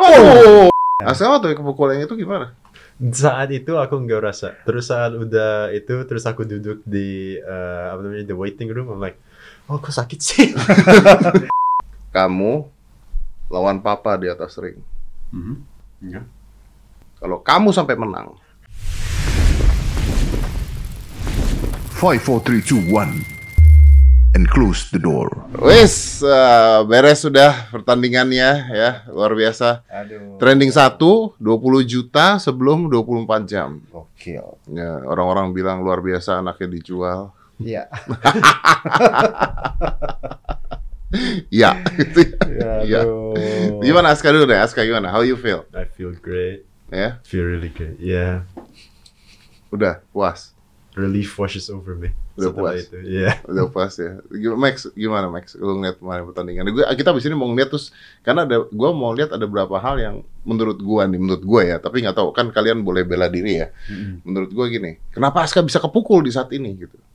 Oh. Asal waktu kepukulannya itu gimana? Saat itu aku nggak rasa. Terus saat udah itu, terus aku duduk di eh, apa namanya the waiting room. I'm like, oh kok sakit sih? Kamu lawan papa di atas ring. Mhm. Iya. Kalau kamu sampai menang, Five, four, three, two, one, and close the door. wis eh, beres sudah pertandingannya ya luar biasa. Aduh. Trending 1 20 juta sebelum 24 jam. Gokil. Ya, orang-orang bilang luar biasa anaknya dijual. Iya. Ya, gitu. Ya, Iya. aduh. Gimana Aska dulu deh, Aska gimana? How you feel? I feel great. Ya, Feel really good. Yeah. udah puas. Relief washes over me. Udah puas. itu. Yeah. Udah puas ya. Gimana, Max, gimana Max? Lu ngeliat kemarin pertandingan. Gue, kita di sini mau ngeliat terus karena ada gua mau lihat ada beberapa hal yang menurut gua nih, menurut gua ya, tapi nggak tahu kan kalian boleh bela diri ya. Menurut gua gini, kenapa Aska bisa kepukul di saat ini gitu? Kan-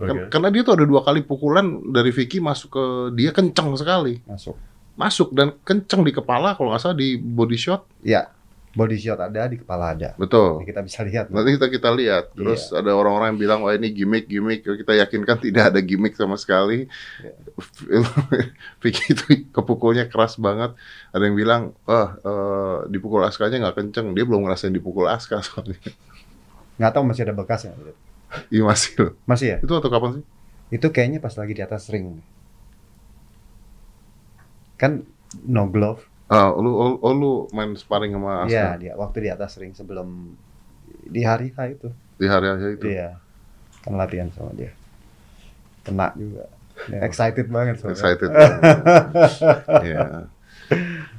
Okay. karena dia tuh ada dua kali pukulan dari Vicky masuk ke dia kenceng sekali. Masuk. Masuk dan kenceng di kepala kalau nggak salah di body shot. Iya. Body shot ada di kepala ada. Betul. Ini kita bisa lihat. Nanti kita kita lihat. Terus ada orang-orang yang bilang wah ini gimmick gimmick. Kita yakinkan tidak ada gimmick sama sekali. Vicky itu kepukulnya keras banget. Ada yang bilang wah eh, dipukul Askanya nggak kenceng. Dia belum ngerasain dipukul Aska soalnya. Nggak tahu masih ada bekasnya. Iya masih loh. Masih ya? Itu atau kapan sih? Itu kayaknya pas lagi di atas ring. Kan no glove. Ah, lu, oh, oh, lu main sparring sama Aska Iya, dia waktu di atas ring sebelum di hari H itu. di hari hari itu. Iya. Kan latihan sama dia. Kena juga. Ya, excited banget soalnya. Excited. Iya.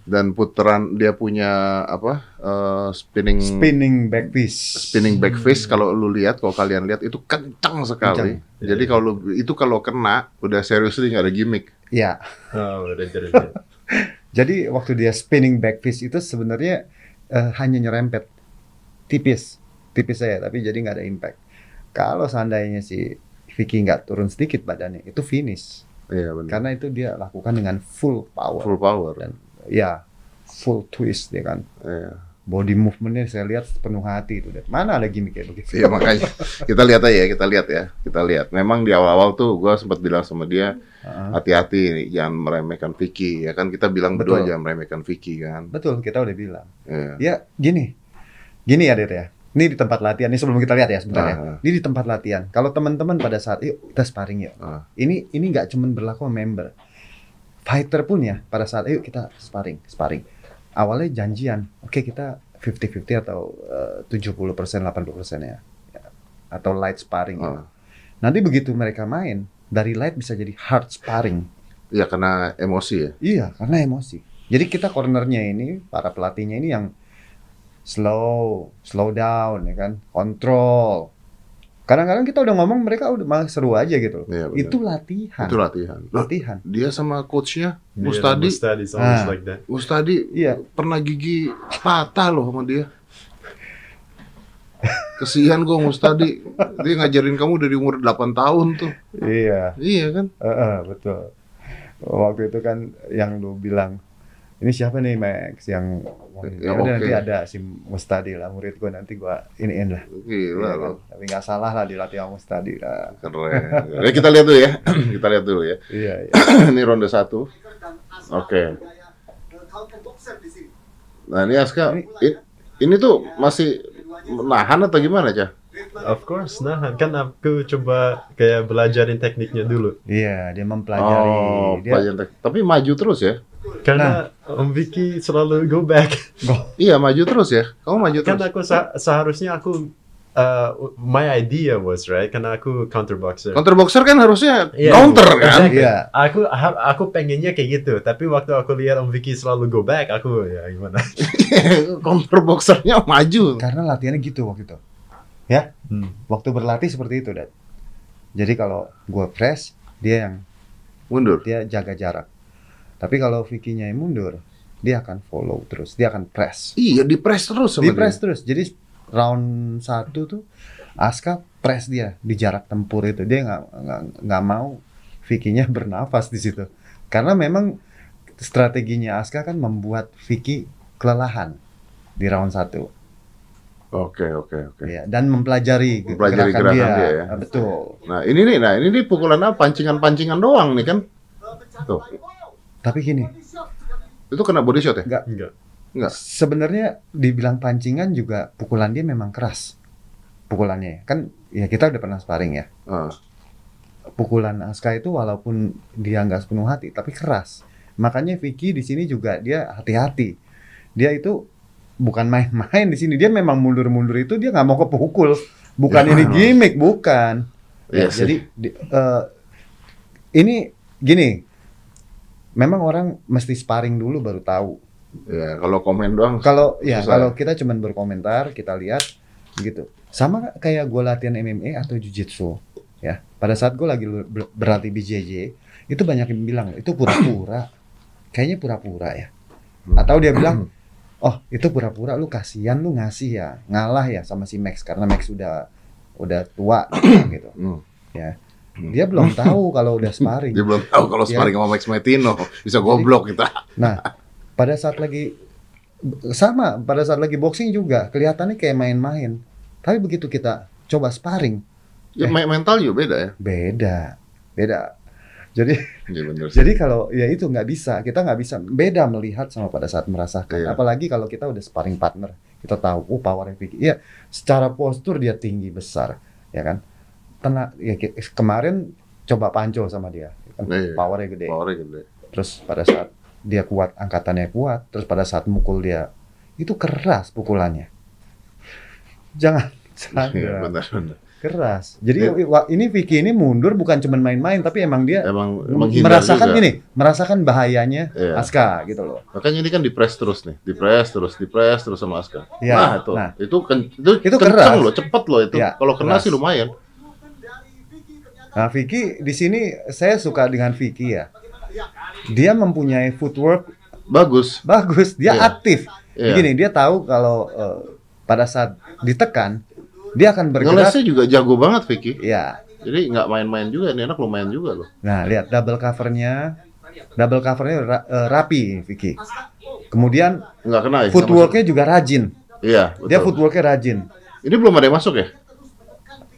Dan putaran dia punya apa? eh, spinning Spinning back piece. spinning back fist kalau lu lihat kalau kalian lihat itu kencang sekali. Kencang. Jadi kalau lu- itu kalau kena udah serius nggak ada gimmick. Iya. Oh, udah udah. Jadi waktu dia spinning back fist itu sebenarnya eh, hanya nyerempet tipis, tipis saya, tapi jadi nggak ada impact. Kalau seandainya si Vicky nggak turun sedikit badannya, itu finish. Iya benar. Karena itu dia lakukan dengan full power Full power. dan ya full twist dia kan. Iya. Body movementnya saya lihat penuh hati itu. Dan Mana ada gimmick kayak begitu? Iya makanya kita lihat aja ya, kita lihat ya, kita lihat. Memang di awal-awal tuh gua sempat bilang sama dia hati-hati nih, jangan meremehkan Vicky ya kan kita bilang berdua Betul. jangan meremehkan Vicky kan. Betul, kita udah bilang. Iya. Ya gini, gini ya Det ya. Ini di tempat latihan. Ini sebelum kita lihat ya sebentar ya. Ini di tempat latihan. Kalau teman-teman pada saat, yuk kita sparring yuk. Ah. Ini ini nggak cuma berlaku member. Fighter pun ya pada saat, yuk kita sparring, sparring. Awalnya janjian, oke kita 50-50 atau eh, 70% 80% ya. Ya. Atau light sparring. ya. Ah. Nanti begitu mereka main, dari light bisa jadi hard sparring. Iya karena emosi ya. Iya, karena emosi. Jadi kita cornernya ini, para pelatihnya ini yang slow, slow down, ya kan, kontrol. Kadang-kadang kita udah ngomong mereka udah malah seru aja gitu. Iya, benar. itu latihan. Itu latihan. Latihan. dia sama coachnya Yeah, Mustadi, Mustadi is always Ah. like that. Mustadi Iya. pernah gigi patah loh sama dia. Kesian gue Mustadi, dia ngajarin kamu dari umur 8 tahun tuh. Iya, Iya kan? Heeh, betul. Waktu itu kan yang lu bilang, ini siapa nih Max yang Ya, ya udah oke. nanti ada si Mustadi lah murid gua nanti gua iniin lah. Gila Iya kan? Tapi nggak salah lah dilatih sama Mustadi lah. Keren. Ya, kita lihat dulu ya. kita lihat dulu ya. Iya, iya. ini ronde satu. Oke. Nah ini Aska, i- ini tuh masih nahan atau gimana Cah? Of course, nah kan aku coba kayak belajarin tekniknya dulu. Iya, dia mempelajari. Oh, dia Tapi maju terus ya? Karena Om Vicky selalu go back. Iya maju terus ya. Kamu maju kan terus. aku sa- seharusnya aku uh, my idea was right karena aku counter boxer. Counter boxer kan harusnya Iya, counter kan? exactly. Iya. Aku ha- aku pengennya kayak gitu, tapi waktu aku lihat Om Vicky selalu go back, aku ya gimana? counter boxernya maju. karena latihannya gitu waktu itu. Ya, Hmm. waktu berlatih seperti itu, Dad. Jadi kalau gua press, dia yang Mundur. dia jaga jarak. Tapi kalau Vicky-nya yang mundur, dia akan follow terus, dia akan press. Iya di press terus Di press dia. terus. Jadi round satu tuh Aska press dia di jarak tempur itu. Dia nggak nggak mau Vicky-nya bernafas di situ. Karena memang strateginya Aska kan membuat Vicky kelelahan di round satu. Oke, oke, oke. Ya, dan mempelajari, Mempelajari gerakan dia, ya. Ah, Betul. Nah, ini nih, nah ini nih pukulan apa? Pancingan-pancingan doang nih kan. Tuh, Tapi gini, itu kena body shot ya? enggak Enggak. Enggak. sebenarnya dibilang pancingan juga pukulan dia memang keras. Pukulannya kan ya kita udah pernah sparring ya. Ah, Pukulan Aska itu walaupun dia nggak sepenuh hati tapi keras. Makanya Vicky di sini juga dia hati-hati. Dia itu bukan main-main di sini. Dia memang mundur-mundur itu dia nggak mau kepukul. Bukan Ya. ini gimmick, bukan. Iya Ya, sih. jadi di- eh, ini gini. Memang orang mesti sparring dulu baru tahu. ya kalau komen doang. Kalau ya kalau kita cuman berkomentar, kita lihat gitu. Sama kayak gue latihan MMA atau jujitsu ya. Pada saat gue lagi ber- berlatih BJJ, itu banyak yang bilang itu pura-pura. Kayaknya pura-pura ya. Atau dia bilang, "Oh, itu pura-pura lu kasihan lu ngasih ya, ngalah ya sama si Max karena Max udah udah tua gitu." Hmm. Ya. Dia belum tahu kalau udah sparring. Dia belum tahu kalau Ya. sparring sama Max Metino bisa goblok kita. Nah, pada saat lagi sama, pada saat lagi boxing juga kelihatannya kayak main-main. Tapi begitu kita coba sparring, Ya, Eh. me- mental juga beda ya. beda, beda. Jadi, Iya bener sih. jadi kalau ya itu nggak bisa, kita nggak bisa beda melihat sama pada saat merasakan. Iya. Apalagi kalau kita udah sparring partner, kita tahu, oh power. Iya, secara postur dia tinggi besar, ya kan. Tenang, ya kemarin coba panco sama dia, ya kan? Iya. powernya gede. Powernya gede. terus pada saat dia kuat angkatannya kuat terus pada saat mukul dia itu keras pukulannya jangan Iya benar benar. keras jadi wa- ini Vicky ini mundur bukan cuma main-main tapi emang dia Emang menghindar merasakan juga. gini merasakan bahayanya Iya. Aska gitu loh Makanya ini kan dipres terus nih, dipres terus, dipres terus sama Aska. Iya, Nah, itu, nah. itu itu, Itu keras. loh, cepet loh itu. Iya, Kalau kena keras. sih lumayan. Nah Vicky di sini saya suka dengan Vicky ya dia mempunyai footwork Bagus. bagus dia Iya. aktif Iya. Begini dia tahu kalau eh, pada saat ditekan dia akan bergerak Ngelesnya juga jago banget Vicky. ya Jadi nggak main-main juga, ini anak lumayan juga loh. Nah, lihat double covernya, double covernya ra- eh, rapi, Vicky. Kemudian Nggak kena ya? footworknya juga rajin. Iya, betul. Dia footworknya rajin. Ini belum ada yang masuk ya?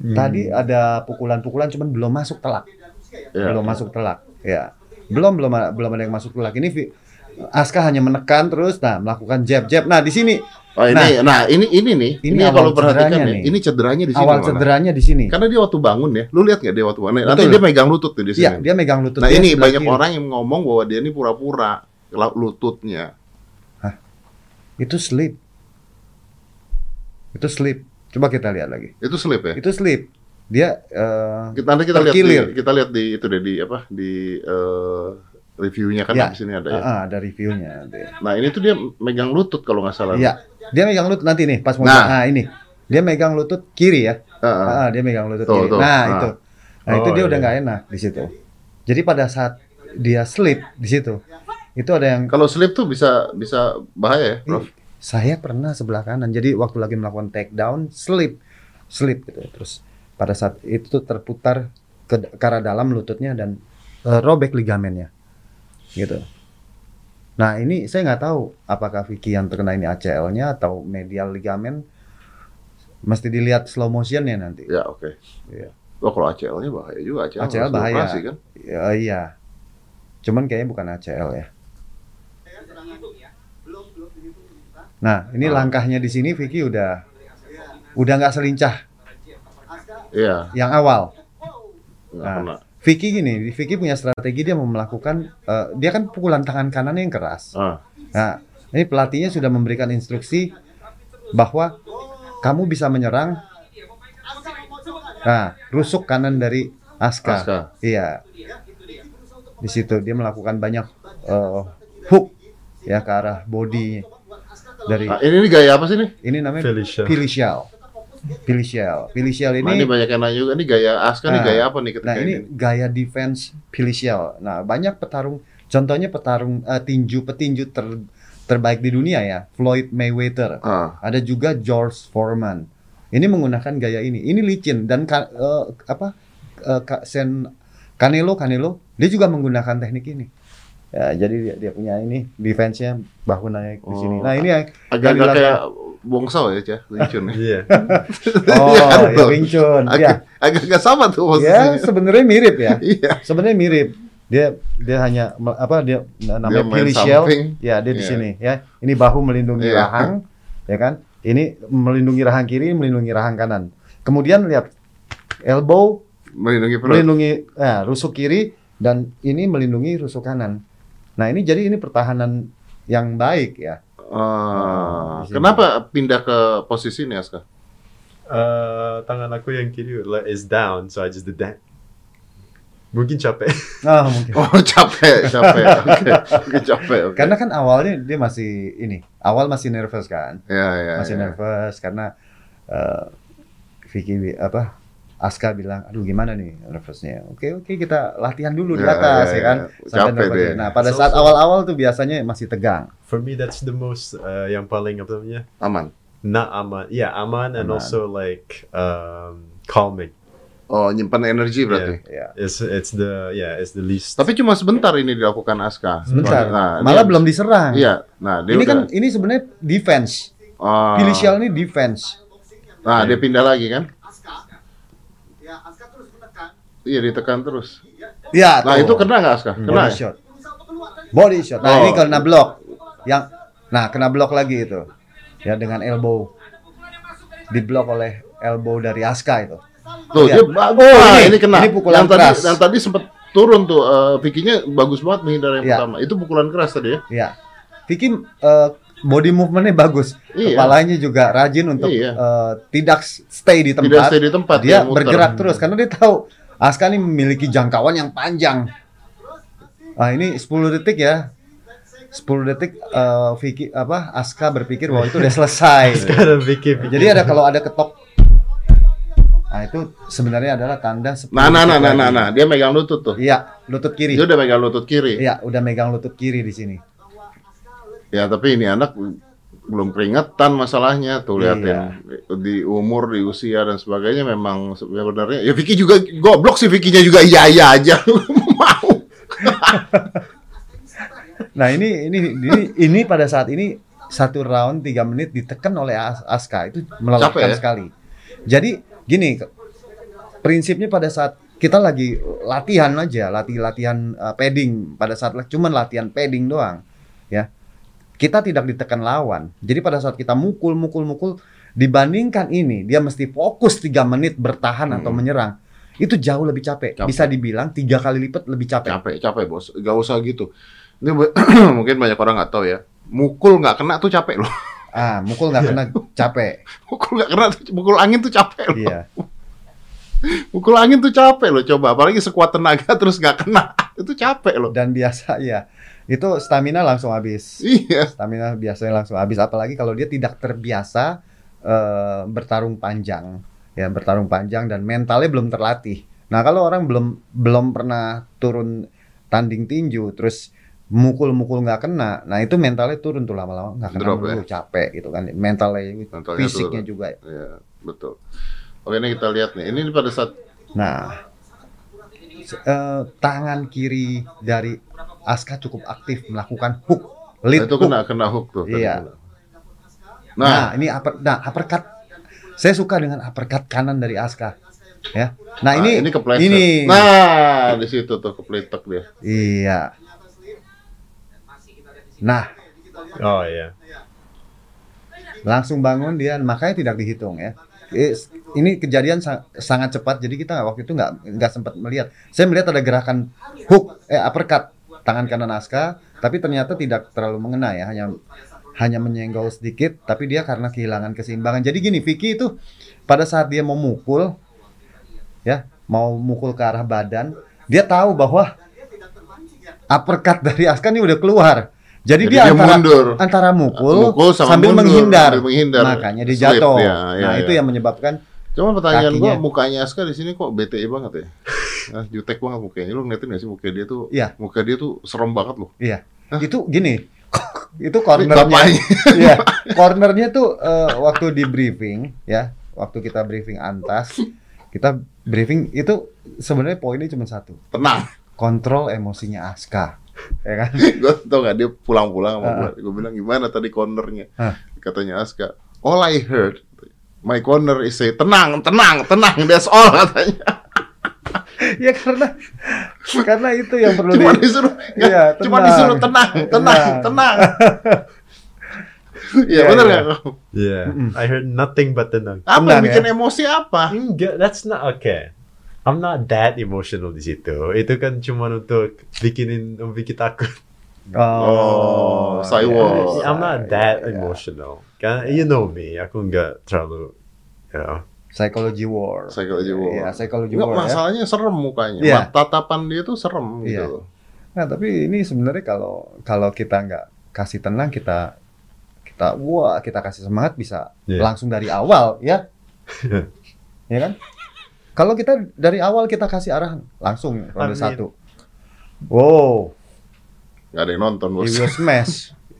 Tadi ada pukulan-pukulan, cuman belum masuk telak. Iya. Belum masuk telak. Ya, belum belum belum ada yang masuk telak. Ini Aska hanya menekan terus, nah melakukan jab jab. Nah di sini Oh ini, nah, ini ini nih, Ini ini, kalau perhatikan nih, ini cederanya di sini. awal malah. cederanya di sini. Karena dia waktu bangun ya, lu lihat nggak dia waktu bangun? Nanti dia megang lutut tuh di sini. Iya, dia megang lutut. nah ini banyak kiri. orang yang ngomong bahwa dia ini pura-pura lututnya. Itu sleep. Itu sleep. Coba kita lihat lagi. Itu slip ya? Itu sleep. Dia eh, Kita nanti kita lihat di, Terkilir. kita lihat di itu deh di apa di eh, reviewnya kan Ya. di sini ada ya. ah, ah, ada reviewnya. Nah ini tuh dia megang lutut kalau nggak salah. Iya, dia megang lutut nanti nih pas mau Nah. nah ini. Dia megang lutut kiri ya. Ah, ah. Ah, dia megang lutut Tuh, kiri. tuh. Nah, Ah. itu. Nah, itu Oh, dia udah iya. nggak enak di situ. Jadi pada saat dia sleep di situ, itu ada yang Kalau slip tuh bisa bisa bahaya ya, Prof. saya pernah sebelah kanan. Jadi waktu lagi melakukan take down, sleep, sleep gitu. Terus pada saat itu terputar ke, ke arah dalam lututnya dan eh, robek ligamennya, gitu. Nah ini saya nggak tahu apakah Vicky yang terkena ini ACL-nya atau medial ligamen. Mesti dilihat slow motionnya nanti. Ya oke. Iya. Wah kalau ACL-nya bahaya juga ACL. ACL bahaya. dioperasi, kan? Ya, iya. Cuman kayaknya bukan ACL ya. Nah, ini Ah. langkahnya di sini Vicky udah udah nggak selincah Iya. yang awal. Nah. Vicky gini, Vicky punya strategi dia mau melakukan eh, dia kan pukulan tangan kanannya yang keras. Ah, Nah, ini pelatihnya sudah memberikan instruksi bahwa kamu bisa menyerang. Nah, rusuk kanan dari Aska. Aska. Iya. Di situ dia melakukan banyak eh, hook ya ke arah body dari Nah, ini, ini gaya apa sih nih? ini namanya Felicia. Pilisial. Pilisial. Pilisial Nah, ini ini banyak yang nanya juga, ini gaya Aska nih Nah, gaya apa nih ketika Nah ini ini? gaya defense Pilisial. Nah banyak petarung, contohnya petarung eh, tinju petinju ter, terbaik di dunia ya, Floyd Mayweather. Ah, Ada juga George Foreman. Ini menggunakan gaya ini. Ini licin dan ka- eh, apa? eh, Ka- Sen Canelo Canelo dia juga menggunakan teknik ini. Ya, jadi dia, dia punya ini defense-nya bahu naik di sini. Oh. Nah, ini yang Agak-agak kayak Bongso ya, Cah, Lincun. Iya. Oh, Iya, ya betul. Wing Chun. Ya. Agak, agak sama tuh Ya, posisinya. sebenarnya mirip ya. Iya. Sebenarnya mirip. Dia dia hanya apa dia namanya Dia Shell. Ya, dia di Iya. sini ya. Ini bahu melindungi Iya. rahang, ya kan? Ini melindungi rahang kiri, melindungi rahang kanan. Kemudian lihat elbow Melindungi perut. melindungi ya, rusuk kiri dan ini melindungi rusuk kanan. Nah, ini jadi ini pertahanan yang baik ya. Ah, sini. kenapa pindah ke posisi ini, Aska? Eh, tangan aku yang kiri is down, so I just did that. Mungkin capek. Ah, mungkin. Oh, capek, capek. Oke, Oke, capek. Oke. Karena kan awalnya dia masih ini, awal masih nervous kan. Ya, ya, masih ya. nervous karena eh Vicky apa Aska bilang, aduh gimana nih nervousnya? Oke oke kita latihan dulu di Ya, atas ya, ya, kan. ya. Sampai Capek dia. Nah pada So- saat so- awal-awal tuh biasanya masih tegang. For me, that's the most uh, yang paling apa namanya? Aman. Not aman. Yeah, aman and Aman. also like um, calming. Oh, nyimpan energi berarti. Ya. It's it's the yeah it's the least. Tapi cuma sebentar ini dilakukan Aska. Sebentar. Nah, Malah dia- belum diserang. Iya. Nah, dia Ini kan udah- ini sebenarnya defense. Oh. Billy Shell ini defense. Nah, dia pindah lagi kan? Ya, Aska terus menekan. Iya, ditekan terus. Ya. Nah, tuh. itu kena nggak Aska? Kena. body ya? shot. Body shot. Nah, Oh. ini kena blok. Yang nah kena blok lagi itu. Ya dengan elbow. Diblok oleh elbow dari Aska itu. Tuh, Iya. dia bagus. Oh, Nah, ini- ini kena. ini pukulan yang tadi, keras. Yang tadi sempat turun tuh. eh, Vicky-nya bagus banget menghindar yang Iya. pertama. Itu pukulan keras tadi ya. Ya. Vicky eh, body movementnya bagus. Iya. Kepalanya juga rajin untuk Iya. eh, tidak stay di tempat. Tidak stay di tempat. dia muter. bergerak terus karena dia tahu Aska ini memiliki jangkauan yang panjang. Nah, ini 10 detik ya. 10 detik eh, Vicky apa Aska berpikir bahwa itu udah selesai. Jadi ada kalau ada ketok Nah, itu sebenarnya adalah tanda 10 Nah, nah, nah, nah, nah, nah, dia megang lutut tuh. Iya, lutut kiri. Dia udah megang lutut kiri. Iya, udah megang lutut kiri di sini. Ya, tapi ini anak belum keringetan masalahnya tuh liatin Iya. di umur, di usia dan sebagainya memang sebenarnya ya Vicky juga goblok sih Vicky-nya juga iya iya aja mau. Nah, ini ini ini ini pada saat ini satu round tiga menit ditekan oleh As- Aska itu melelahkan ya? sekali. Jadi gini, prinsipnya pada saat kita lagi latihan aja, latih latihan uh, padding pada saat cuman latihan padding doang, ya. Kita tidak ditekan lawan. Jadi pada saat kita mukul mukul mukul dibandingkan ini dia mesti fokus tiga menit bertahan atau Hmm. menyerang. Itu jauh lebih capek. Capek. Bisa dibilang tiga kali lipat lebih capek. Capek, capek bos. Gak usah gitu. Ini mungkin banyak orang nggak tahu ya. Mukul nggak kena tuh capek loh. Ah, mukul nggak kena capek. Mukul nggak kena, tuh, mukul angin tuh capek loh. Iya. Mukul angin tuh capek loh. Coba, apalagi sekuat tenaga terus nggak kena, itu capek loh. Dan biasa ya, itu stamina langsung habis. Iya. Stamina biasanya langsung habis. Apalagi kalau dia tidak terbiasa eh, bertarung panjang, ya bertarung panjang dan mentalnya belum terlatih. Nah kalau orang belum belum pernah turun tanding tinju, terus mukul-mukul nggak kena, nah itu mentalnya turun tuh lama-lama nggak kena Drop, dulu capek gitu kan, mentalnya, Mentalnya fisiknya turun. juga. Iya, betul. Oke, ini kita lihat nih. Ini pada saat Nah, eh, tangan kiri dari Aska cukup aktif melakukan hook, lead itu hook. kena kena hook tuh. tadi. Iya. Nah, Nah, ini upper, nah uppercut. Saya suka dengan uppercut kanan dari Aska. Ya. Nah, ini ini kepleset. ini. Nah, di situ tuh kepletek dia. Iya. Nah, Oh yeah. langsung bangun dia, makanya tidak dihitung ya. Eh, Ini kejadian sa- sangat cepat, jadi kita waktu itu nggak nggak sempat melihat. Saya melihat ada gerakan hook, eh uppercut tangan kanan Aska, tapi ternyata tidak terlalu mengena ya, hanya hanya menyenggol sedikit, tapi dia karena kehilangan keseimbangan. Jadi gini, Vicky itu pada saat dia mau mukul, ya mau mukul ke arah badan, dia tahu bahwa uppercut dari Aska ini udah keluar. Jadi, Jadi dia, dia antara mundur. antara mukul, Mukul sama sambil mundur, menghindar. sambil menghindar. Makanya dia jatuh. dia, iya, nah, itu iya. yang menyebabkan Cuma pertanyaan gua Kakinya. mukanya Aska di sini kok BTE banget ya? Nah, jutek banget mukanya. Lu ngeliatin gak sih muka dia tuh? Iya. Muka dia tuh serem banget loh. iya. Itu gini. itu cornernya. Iya. Cornernya tuh eh, waktu di briefing ya, waktu kita briefing antas, kita briefing itu sebenarnya poinnya cuma satu. Tenang. Kontrol emosinya Aska. ya kan? gue tau gak dia pulang-pulang sama Ah. gue gue bilang gimana tadi cornernya Ah. katanya Aska all I heard my corner is say tenang tenang tenang that's all katanya ya karena karena itu yang perlu cuma di disuruh nggak, Iya, cuma tenang. disuruh tenang tenang Tenang. tenang Iya Iya, benar iya. nggak? Yeah, I heard nothing but tenang. Apa yang Tenang, bikin ya? emosi apa? Enggak, that's not okay. I'm not that emotional di situ. Itu kan cuma untuk bikinin bikin takut. Oh, iya, Cyborg. iya, I'm not iya, that iya. emotional. Kan, you know me. Aku nggak terlalu, you know. Psychology war. Psychology war. Iya, psychology Nggak, war ya. masalahnya serem mukanya. Iya. Mat- Tatapan dia tuh serem Iya. gitu. Nah, tapi ini sebenarnya kalau kalau kita nggak kasih tenang kita kita wah kita kasih semangat bisa Iya. langsung dari awal ya. ya kan? Kalau kita dari awal kita kasih arahan langsung ronde satu. Wow, Nggak ada yang nonton he bos. will smash.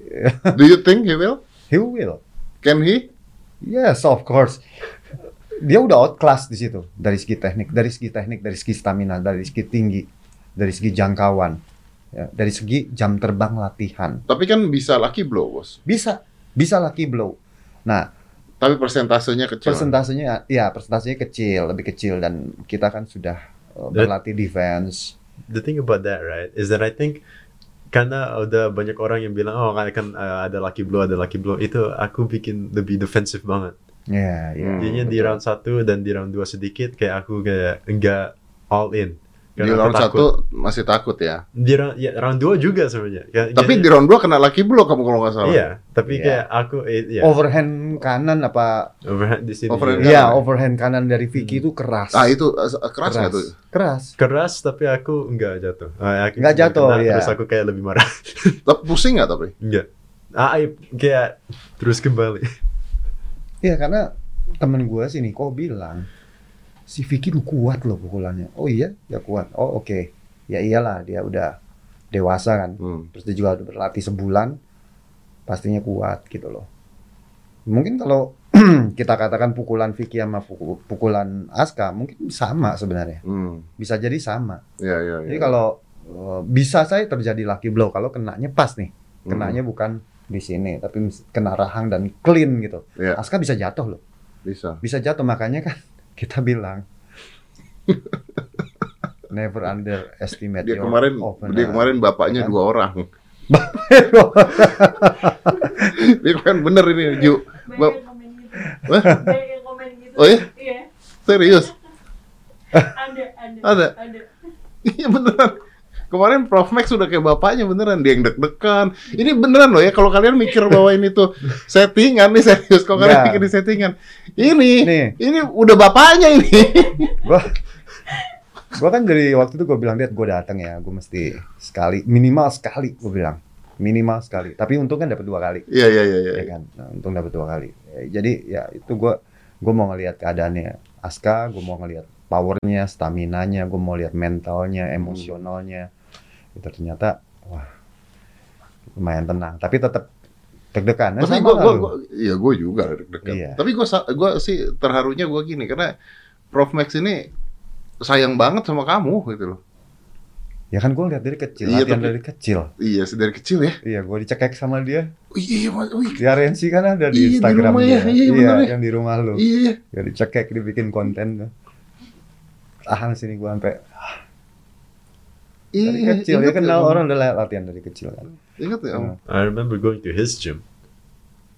Do you think he will? He will. Can he? Yes, of course. Dia udah outclass di situ dari segi teknik, dari segi teknik, dari segi stamina, dari segi tinggi, dari segi jangkauan, ya, dari segi jam terbang latihan. Tapi kan bisa lucky blow bos. Bisa, bisa lucky blow. Nah, Tapi persentasenya kecil. persentasenya, ya persentasenya kecil, lebih kecil dan kita kan sudah uh, berlatih defense. The thing about that, right, is that I think karena udah banyak orang yang bilang, oh kan, uh, ada lucky blow, ada lucky blow. Itu aku bikin lebih defensif banget. Ya, ya. Hmm, Jadinya di betul. round 1 dan di round 2 sedikit kayak aku kayak enggak all in. Di Karena aku round takut. satu masih takut ya. Di round, ya, round 2 juga sebenarnya. Kayak- Tapi jadi- di round 2 kena lucky blow kamu kalau nggak salah. Iya, tapi Iya. kayak aku eh, ya, Overhand kanan apa? overhand di sini. Overhand Iya. Iya, kanan. overhand kanan dari Vicky itu keras. Ah itu eh, keras nggak tuh? Keras. Keras tapi aku enggak jatuh. Ah, aku Nggak cuma jatuh, kena, iya. Terus aku kayak lebih marah. Tapi pusing nggak tapi? enggak. Ah, I- kayak terus kembali. Iya, karena temen gue sih Niko bilang si Vicky lu kuat loh pukulannya. Oh iya, ya kuat. Oh oke. Ya iyalah dia udah dewasa kan. Hmm. Terus dia juga udah berlatih sebulan, pastinya kuat gitu loh. Mungkin kalau kita katakan pukulan Vicky sama puku- pukulan Aska mungkin sama sebenarnya. Hmm. Bisa jadi sama. Iya iya. Jadi iya. kalau eh, bisa saya terjadi lucky blow kalau kenanya pas nih. Hmm. Kenanya bukan di sini tapi kena rahang dan clean gitu. Iya. Aska bisa jatuh loh. bisa. Bisa jatuh makanya kan kita bilang never underestimate Dia your kemarin opponent. dia kemarin bapaknya Kan? dua orang. dia kan bener ini Ju. Bap- Banyak yang komen gitu. Gitu. Oh, iya? Iya. serius? Ada, ada. Ada? Ada. Iya beneran. Kemarin Prof Max sudah kayak bapaknya beneran dia yang deg-degan. Ini beneran loh ya kalau kalian mikir bahwa ini tuh settingan nih serius kalau kalian Nggak. mikir ini settingan. Ini Nih. ini udah bapaknya ini. gua gua kan dari waktu itu gue bilang dia gue datang ya gue mesti sekali minimal sekali gue bilang minimal sekali tapi untung kan dapat dua kali Iya iya iya iya. ya kan nah, untung dapat dua kali Ya, jadi ya itu gue gue mau ngelihat keadaannya Aska gue mau ngelihat powernya stamina-nya gue mau lihat mentalnya emosionalnya itu ternyata wah lumayan tenang tapi tetap deg-degan Tapi lu. gua, iya gua juga deg-degan. Iya. Tapi gua, sa- gua sih terharunya gua gini karena Prof Max ini sayang banget sama kamu gitu loh. ya kan gue lihat dari kecil Iya, latihan tapi- dari kecil Iya, dari kecil ya. iya gue dicekek sama dia Oh, iya, Mas. Wih, di RNC kan ada Iya, di di Instagram rumah dia ya. Iya, bener ya. yang di rumah lu iya, iya. ya dicekek dibikin konten tahan sini gue sampai dari Iya, kecil dia kenal ya, orang udah latihan dari kecil kan Ingat ya, Om? Hmm. I remember going to his gym.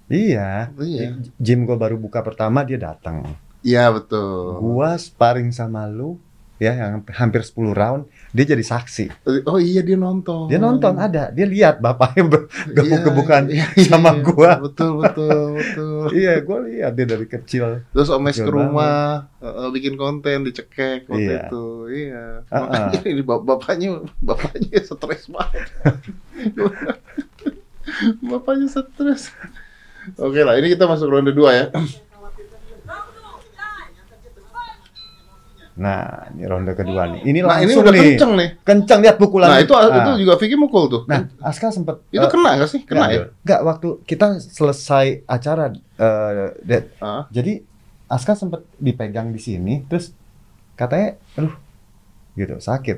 iya Iya. gym gue baru buka pertama dia datang Iya, betul. gua sparring sama lu ya yang hampir 10 round dia jadi saksi Oh iya, dia nonton. dia nonton ada dia lihat bapaknya Iya, gebuk-gebukan iya, iya, sama iya. gua. Betul, betul, betul. iya gue lihat dia dari kecil Terus Om Mes Kecil ke rumah, eh, bikin konten, dicekek waktu Iya. itu. Iya. Ah, Makanya ini bap- bapaknya bapaknya stres banget. bapaknya stres. Oke lah, ini kita masuk ronde 2 ya. Nah ini ronde kedua nih ini Nah, ini langsung udah nih kenceng nih. kenceng lihat pukulan Nah, itu Ah. itu juga Vicky mukul tuh. nah Aska sempet itu eh, kena gak sih? Kena ya? Enggak, waktu kita selesai acara eh, Dad. Ah. Jadi Aska sempat dipegang di sini terus katanya aduh gitu sakit.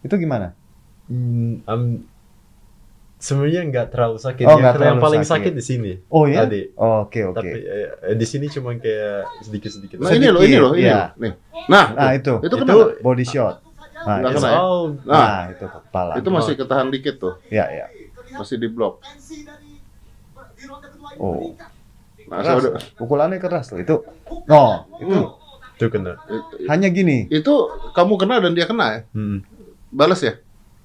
Itu gimana? Mm, I'm Sebenarnya nggak terlalu sakit. Oh, Yang- nggak yang terlalu paling sakit. sakit di sini. Oh ya? Tadi. Oh, Oke oke. Tapi eh, di sini cuma kayak sedikit-sedikit. Nah ini loh, ini loh, ini Iya. loh. Nih. Nah, Nah itu itu Itu- kena. body shot. Nah, itu, kena ya? Oh, Nah, nah, itu kepala. itu masih ketahan dikit tuh. Ya ya. Masih di blok. Tensi dari di ronde kedua ini Oh. Nah, Keras. Pukulannya keras loh itu. Oh itu itu kena. hanya gini itu kamu kena dan dia kena ya? Hmm. Balas ya?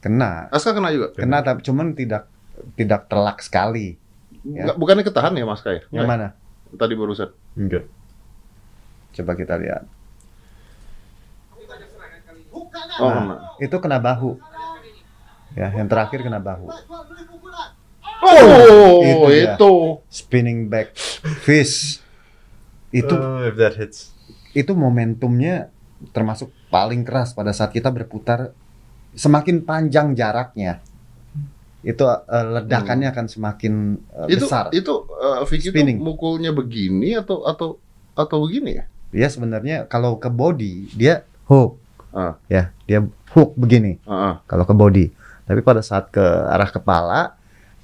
Kena Aska kena juga? kena tapi cuman tidak tidak telak sekali. Ya. Nggak- bukannya ketahan ya Mas Kaya? Yang mana? Tadi barusan. Enggak. Coba kita lihat. Oh, Nah. kena. Itu kena bahu. Ya, yang terakhir kena bahu. Oh, Itu itu. dia. Spinning back fist. Itu Oh, if that hits. itu momentumnya termasuk paling keras pada saat kita berputar semakin panjang jaraknya. Itu eh, ledakannya akan semakin eh, Itu besar. itu uh, Vicky itu mukulnya begini atau atau atau begini ya? Dia sebenarnya kalau ke body dia hook. Ah. Ya, dia hook begini Heeh. kalau ke body. Tapi pada saat ke arah kepala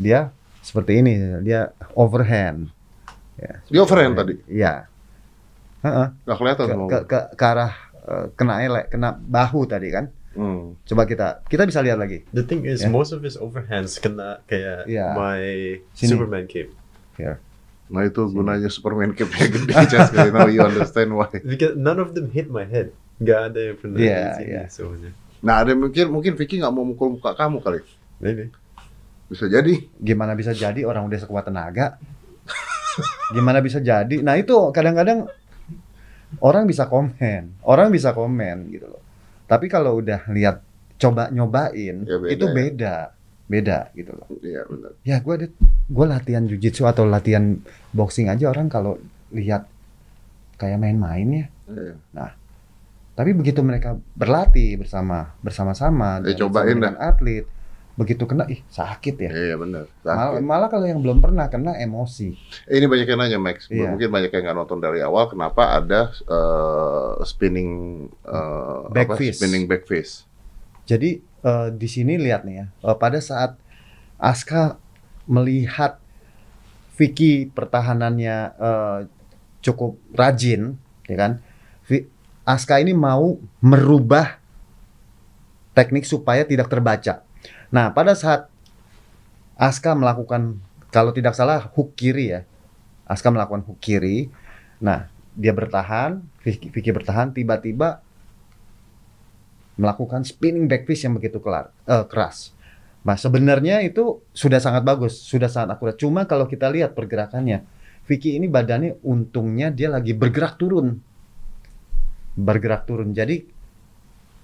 dia seperti ini, dia overhand. Ya, Dia overhand tadi. Iya. Heeh. Nggak kelihatan Ke, ke, ke, ke arah eh, kena elek, kena bahu tadi kan. Hmm. Coba kita kita bisa lihat lagi. The thing is, Yeah. most of his overhands kena kayak Yeah. my Sini. Superman cape. Nah itu gunanya Superman cape-nya gede just now you understand why. Because none of them hit my head. Gak ada yang pernah Yeah, di sini yeah. soalnya. Nah ada yang mikir mungkin Vicky nggak mau mukul muka kamu kali. Maybe. Bisa jadi. Gimana bisa jadi orang udah sekuat tenaga? Gimana bisa jadi? Nah itu kadang-kadang orang bisa komen, orang bisa komen gitu loh. Tapi kalau udah lihat coba nyobain, Ya, beda itu ya. beda, beda gitu loh. Iya benar. Ya gue ada, gue latihan jujitsu atau latihan boxing aja orang kalau lihat kayak main-main ya. Iya. Tapi begitu mereka berlatih bersama bersama-sama Ya, dan cobain dengan atlet, begitu kena ih sakit ya. Iya benar. Malah, Sakit. malah kalau yang belum pernah kena emosi. Eh, Ini banyak yang nanya Max. Iya. Mungkin banyak yang nggak nonton dari awal. Kenapa ada eh, spinning eh, Back apa. Spinning back fist. Jadi eh, di sini lihat nih ya, eh, pada saat Aska melihat Vicky pertahanannya eh, cukup rajin, ya kan? Aska ini mau merubah teknik supaya tidak terbaca. Nah, pada saat Aska melakukan kalau tidak salah hook kiri ya. Aska melakukan hook kiri. Nah, dia bertahan, Vicky, bertahan tiba-tiba melakukan spinning back fist yang begitu kelar, eh, keras. Nah, sebenarnya itu sudah sangat bagus, sudah sangat akurat. Cuma kalau kita lihat pergerakannya, Vicky ini badannya untungnya dia lagi bergerak turun. Bergerak turun. Jadi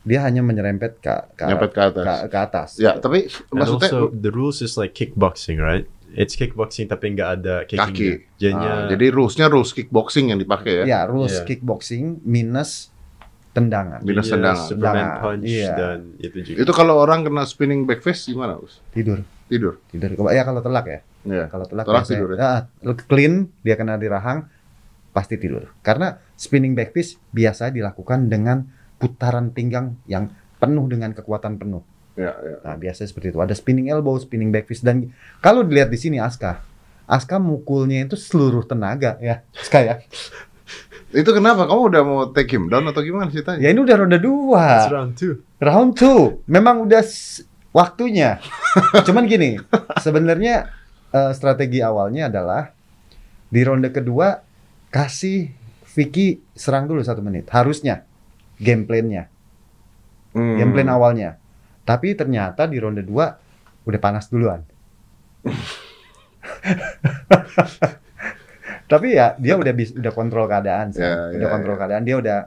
dia hanya menyerempet ke ke, ke atas. ke, ke atas. Ya, tapi And maksudnya also, the rules is like kickboxing, right? It's kickboxing tapi nggak ada kicking. kaki. Jadinya, Ah, jadi rulesnya rules kickboxing yang dipakai ya. Ya, rules Iya. kickboxing minus tendangan. Minus jadinya tendangan. Superman Tendangan, punch iya. dan itu juga. Itu kalau orang kena spinning back fist gimana, Us? Tidur, Tidur. tidur. Ya kalau telak ya. Iya. Kalau telak, Telak tidur ya? Ah, clean dia kena di rahang pasti tidur. Karena spinning back fist biasa dilakukan dengan putaran pinggang yang penuh dengan kekuatan penuh. Ya, ya. Nah, biasanya seperti itu. Ada spinning elbow, spinning back fist dan kalau dilihat di sini Aska, Aska mukulnya itu seluruh tenaga ya. Aska ya. Itu kenapa? Kamu udah mau take him down atau gimana ceritanya? Ya ini udah ronde It's dua. round two. Round 2 memang udah waktunya. Cuman gini, sebenarnya eh, strategi awalnya adalah di ronde kedua kasih Vicky serang dulu satu menit. Harusnya game plan-nya, Hmm. game plan awalnya. Tapi ternyata di ronde 2 udah panas duluan. Tapi ya dia udah bis, udah kontrol keadaan sih. Ya, udah ya, kontrol ya. keadaan, dia udah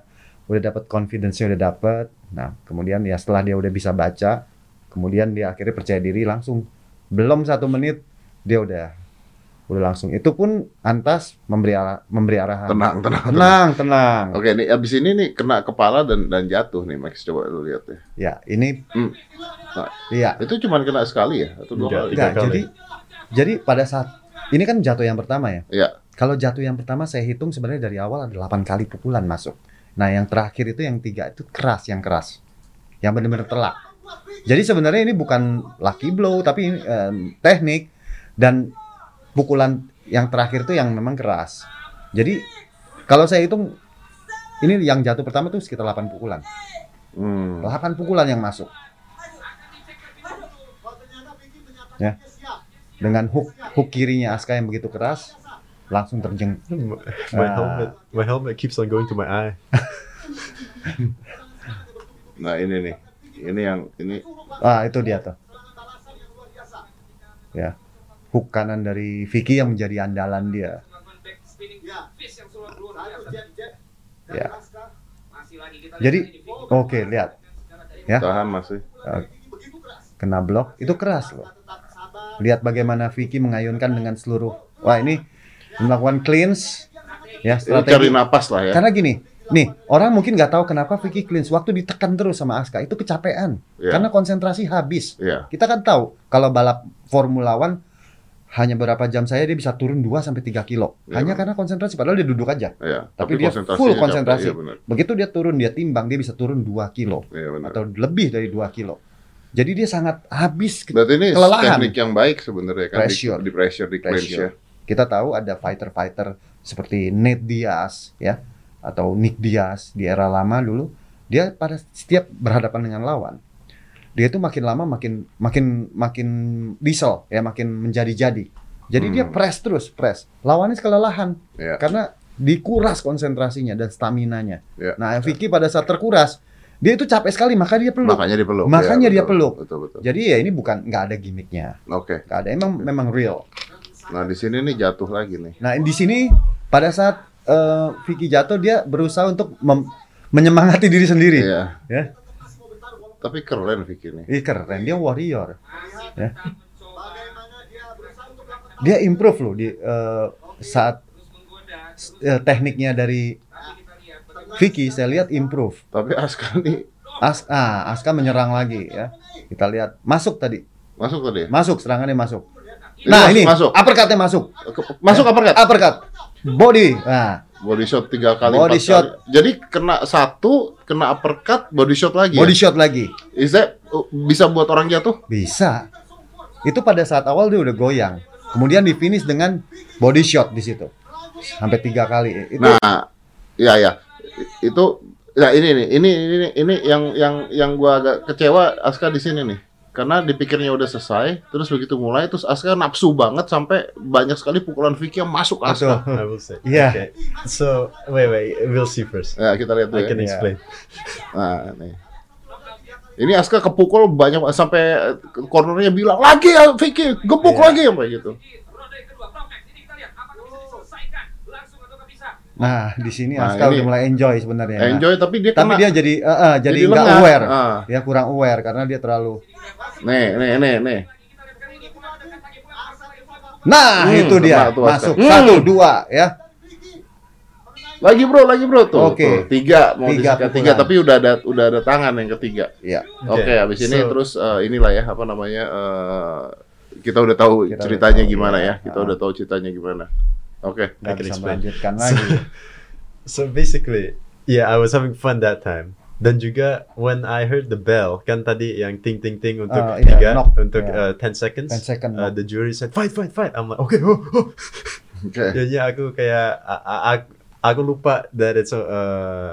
udah dapat confidence-nya udah dapat. Nah, kemudian ya setelah dia udah bisa baca, kemudian dia akhirnya percaya diri langsung belum satu menit dia udah udah langsung. Itu pun Antas memberi arah, memberi arahan. Tenang, tenang, tenang. tenang, tenang. Oke, nih abis ini nih kena kepala dan dan jatuh nih Max. Coba lu lihat ya. Ya, ini Hmm. iya. Itu cuma kena sekali ya atau dua Enggak, kali? Enggak, kali. jadi jadi pada saat ini kan jatuh yang pertama ya. Iya. Kalau jatuh yang pertama saya hitung sebenarnya dari awal ada 8 kali pukulan masuk. Nah, yang terakhir itu yang tiga itu keras, yang keras. Yang benar-benar telak. Jadi sebenarnya ini bukan lucky blow tapi ini, em, teknik dan pukulan yang terakhir tuh yang memang keras. Jadi kalau saya hitung ini yang jatuh pertama tuh sekitar 8 pukulan. Hmm. 8 pukulan yang masuk Ya. dia siap. dengan hook hook kirinya Aska yang begitu keras langsung terjeng. My Ah. helmet, my helmet keeps on going to my eye. Nah ini nih, ini yang ini Ah itu dia tuh. Ya. Hook kanan dari Vicky yang menjadi andalan dia. Ya. Ya. Aska. Jadi oke lihat ya tahan masih. Begitu keras. kena blok itu keras loh. Lihat bagaimana Vicky mengayunkan dengan seluruh. Wah ini melakukan cleans ya Ini cari strategi. napas lah ya. Karena gini, nih orang mungkin nggak tahu kenapa Vicky cleans waktu ditekan terus sama Aska itu kecapean Iya. karena konsentrasi habis. Iya. Kita kan tahu kalau balap Formula One hanya berapa jam saya dia bisa turun 2 sampai 3 kilo. Iya, Hanya karena konsentrasi padahal dia duduk aja. Iya. Tapi, dia konsentrasinya full konsentrasi. Iya benar. Begitu dia turun dia timbang dia bisa turun 2 kilo benar. atau lebih dari 2 kilo. Jadi dia sangat habis Berarti ini kelelahan. teknik yang baik sebenarnya kan Pressure. di, di pressure di clinch Pressure. ya. Kita tahu ada fighter-fighter seperti Nate Diaz ya atau Nick Diaz di era lama dulu. Dia pada setiap berhadapan dengan lawan, dia itu makin lama makin makin makin diesel ya, makin menjadi-jadi. Jadi dia Hmm. press terus, press. Lawannya kelelahan Iya. karena dikuras konsentrasinya dan staminanya. Iya. Nah, Vicky pada saat terkuras, dia itu capek sekali, maka dia peluk. Makanya dipeluk. Makanya Iya, dia betul, peluk. Betul betul. Jadi ya ini bukan nggak ada gimmicknya, Oke. nggak ada. Emang memang real. Nah di sini nih jatuh lagi nih. Nah di sini pada saat eh, Vicky jatuh dia berusaha untuk menyemangati diri sendiri. Iya. Ya, Tapi keren Vicky. Ih, keren dia warrior. Ya. Dia improve loh di eh, saat eh, tekniknya dari Vicky saya lihat improve. Tapi Aska nih As ah, Aska menyerang lagi ya. Kita lihat masuk tadi, masuk tadi. ya? masuk serangannya masuk. Ini Nah masuk, ini masuk. uppercutnya masuk, Masuk kan? uppercut, body. Nah, Body shot tiga kali. Body empat shot. kali. Jadi kena satu, kena uppercut, body shot lagi. body ya? shot lagi. Is that uh, bisa buat orang jatuh? Bisa. Itu pada saat awal dia udah goyang. Kemudian di finish dengan body shot di situ. Sampai tiga kali. Itu Nah, ya ya. Itu ya ini nih, ini ini ini yang yang yang gua agak kecewa Aska di sini nih. Karena dipikirnya udah selesai, terus begitu mulai terus Aska nafsu banget sampai banyak sekali pukulan Vicky yang masuk Aska. I will say. Yeah. Okay. So wait, wait. We'll see first. Ya, kita lihat I dulu can ya. explain. Nah, nih. Ini Aska kepukul banyak sampai cornernya bilang lagi ya Vicky, gebuk Iya. lagi sampai gitu. Nah, di sini Nah, Aska ini- udah mulai enjoy sebenarnya. Nah, Enjoy tapi dia Tapi kena. dia jadi eh, eh, jadi nggak aware. Ah. Dia kurang aware karena dia terlalu. Nih, nih, nih, nih. Nah, Hmm, itu dia tuh, masuk Hmm. satu dua ya. Lagi bro, lagi bro tuh. Oke. tuh, tiga mau Tiga disikat tiga, tapi udah ada udah ada tangan yang ketiga. Iya. Oke, Okay, habis ini so- terus eh, inilah ya apa namanya eh, kita udah tahu Kita udah ceritanya tahu, gimana iya. ya. Kita Ah. udah tahu ceritanya gimana. Oke. Nggak I can bisa explain. melanjutkan lagi. So basically, yeah, I was having fun that time. Dan juga when I heard the bell, kan tadi yang ting ting ting untuk Ah, iya, tiga, knock. untuk Iya. uh, 10 seconds. 10 second Uh, the jury said fight fight fight. I'm like okay. Oh, oh. Oke. Jadinya aku kayak aku, aku lupa that it's uh,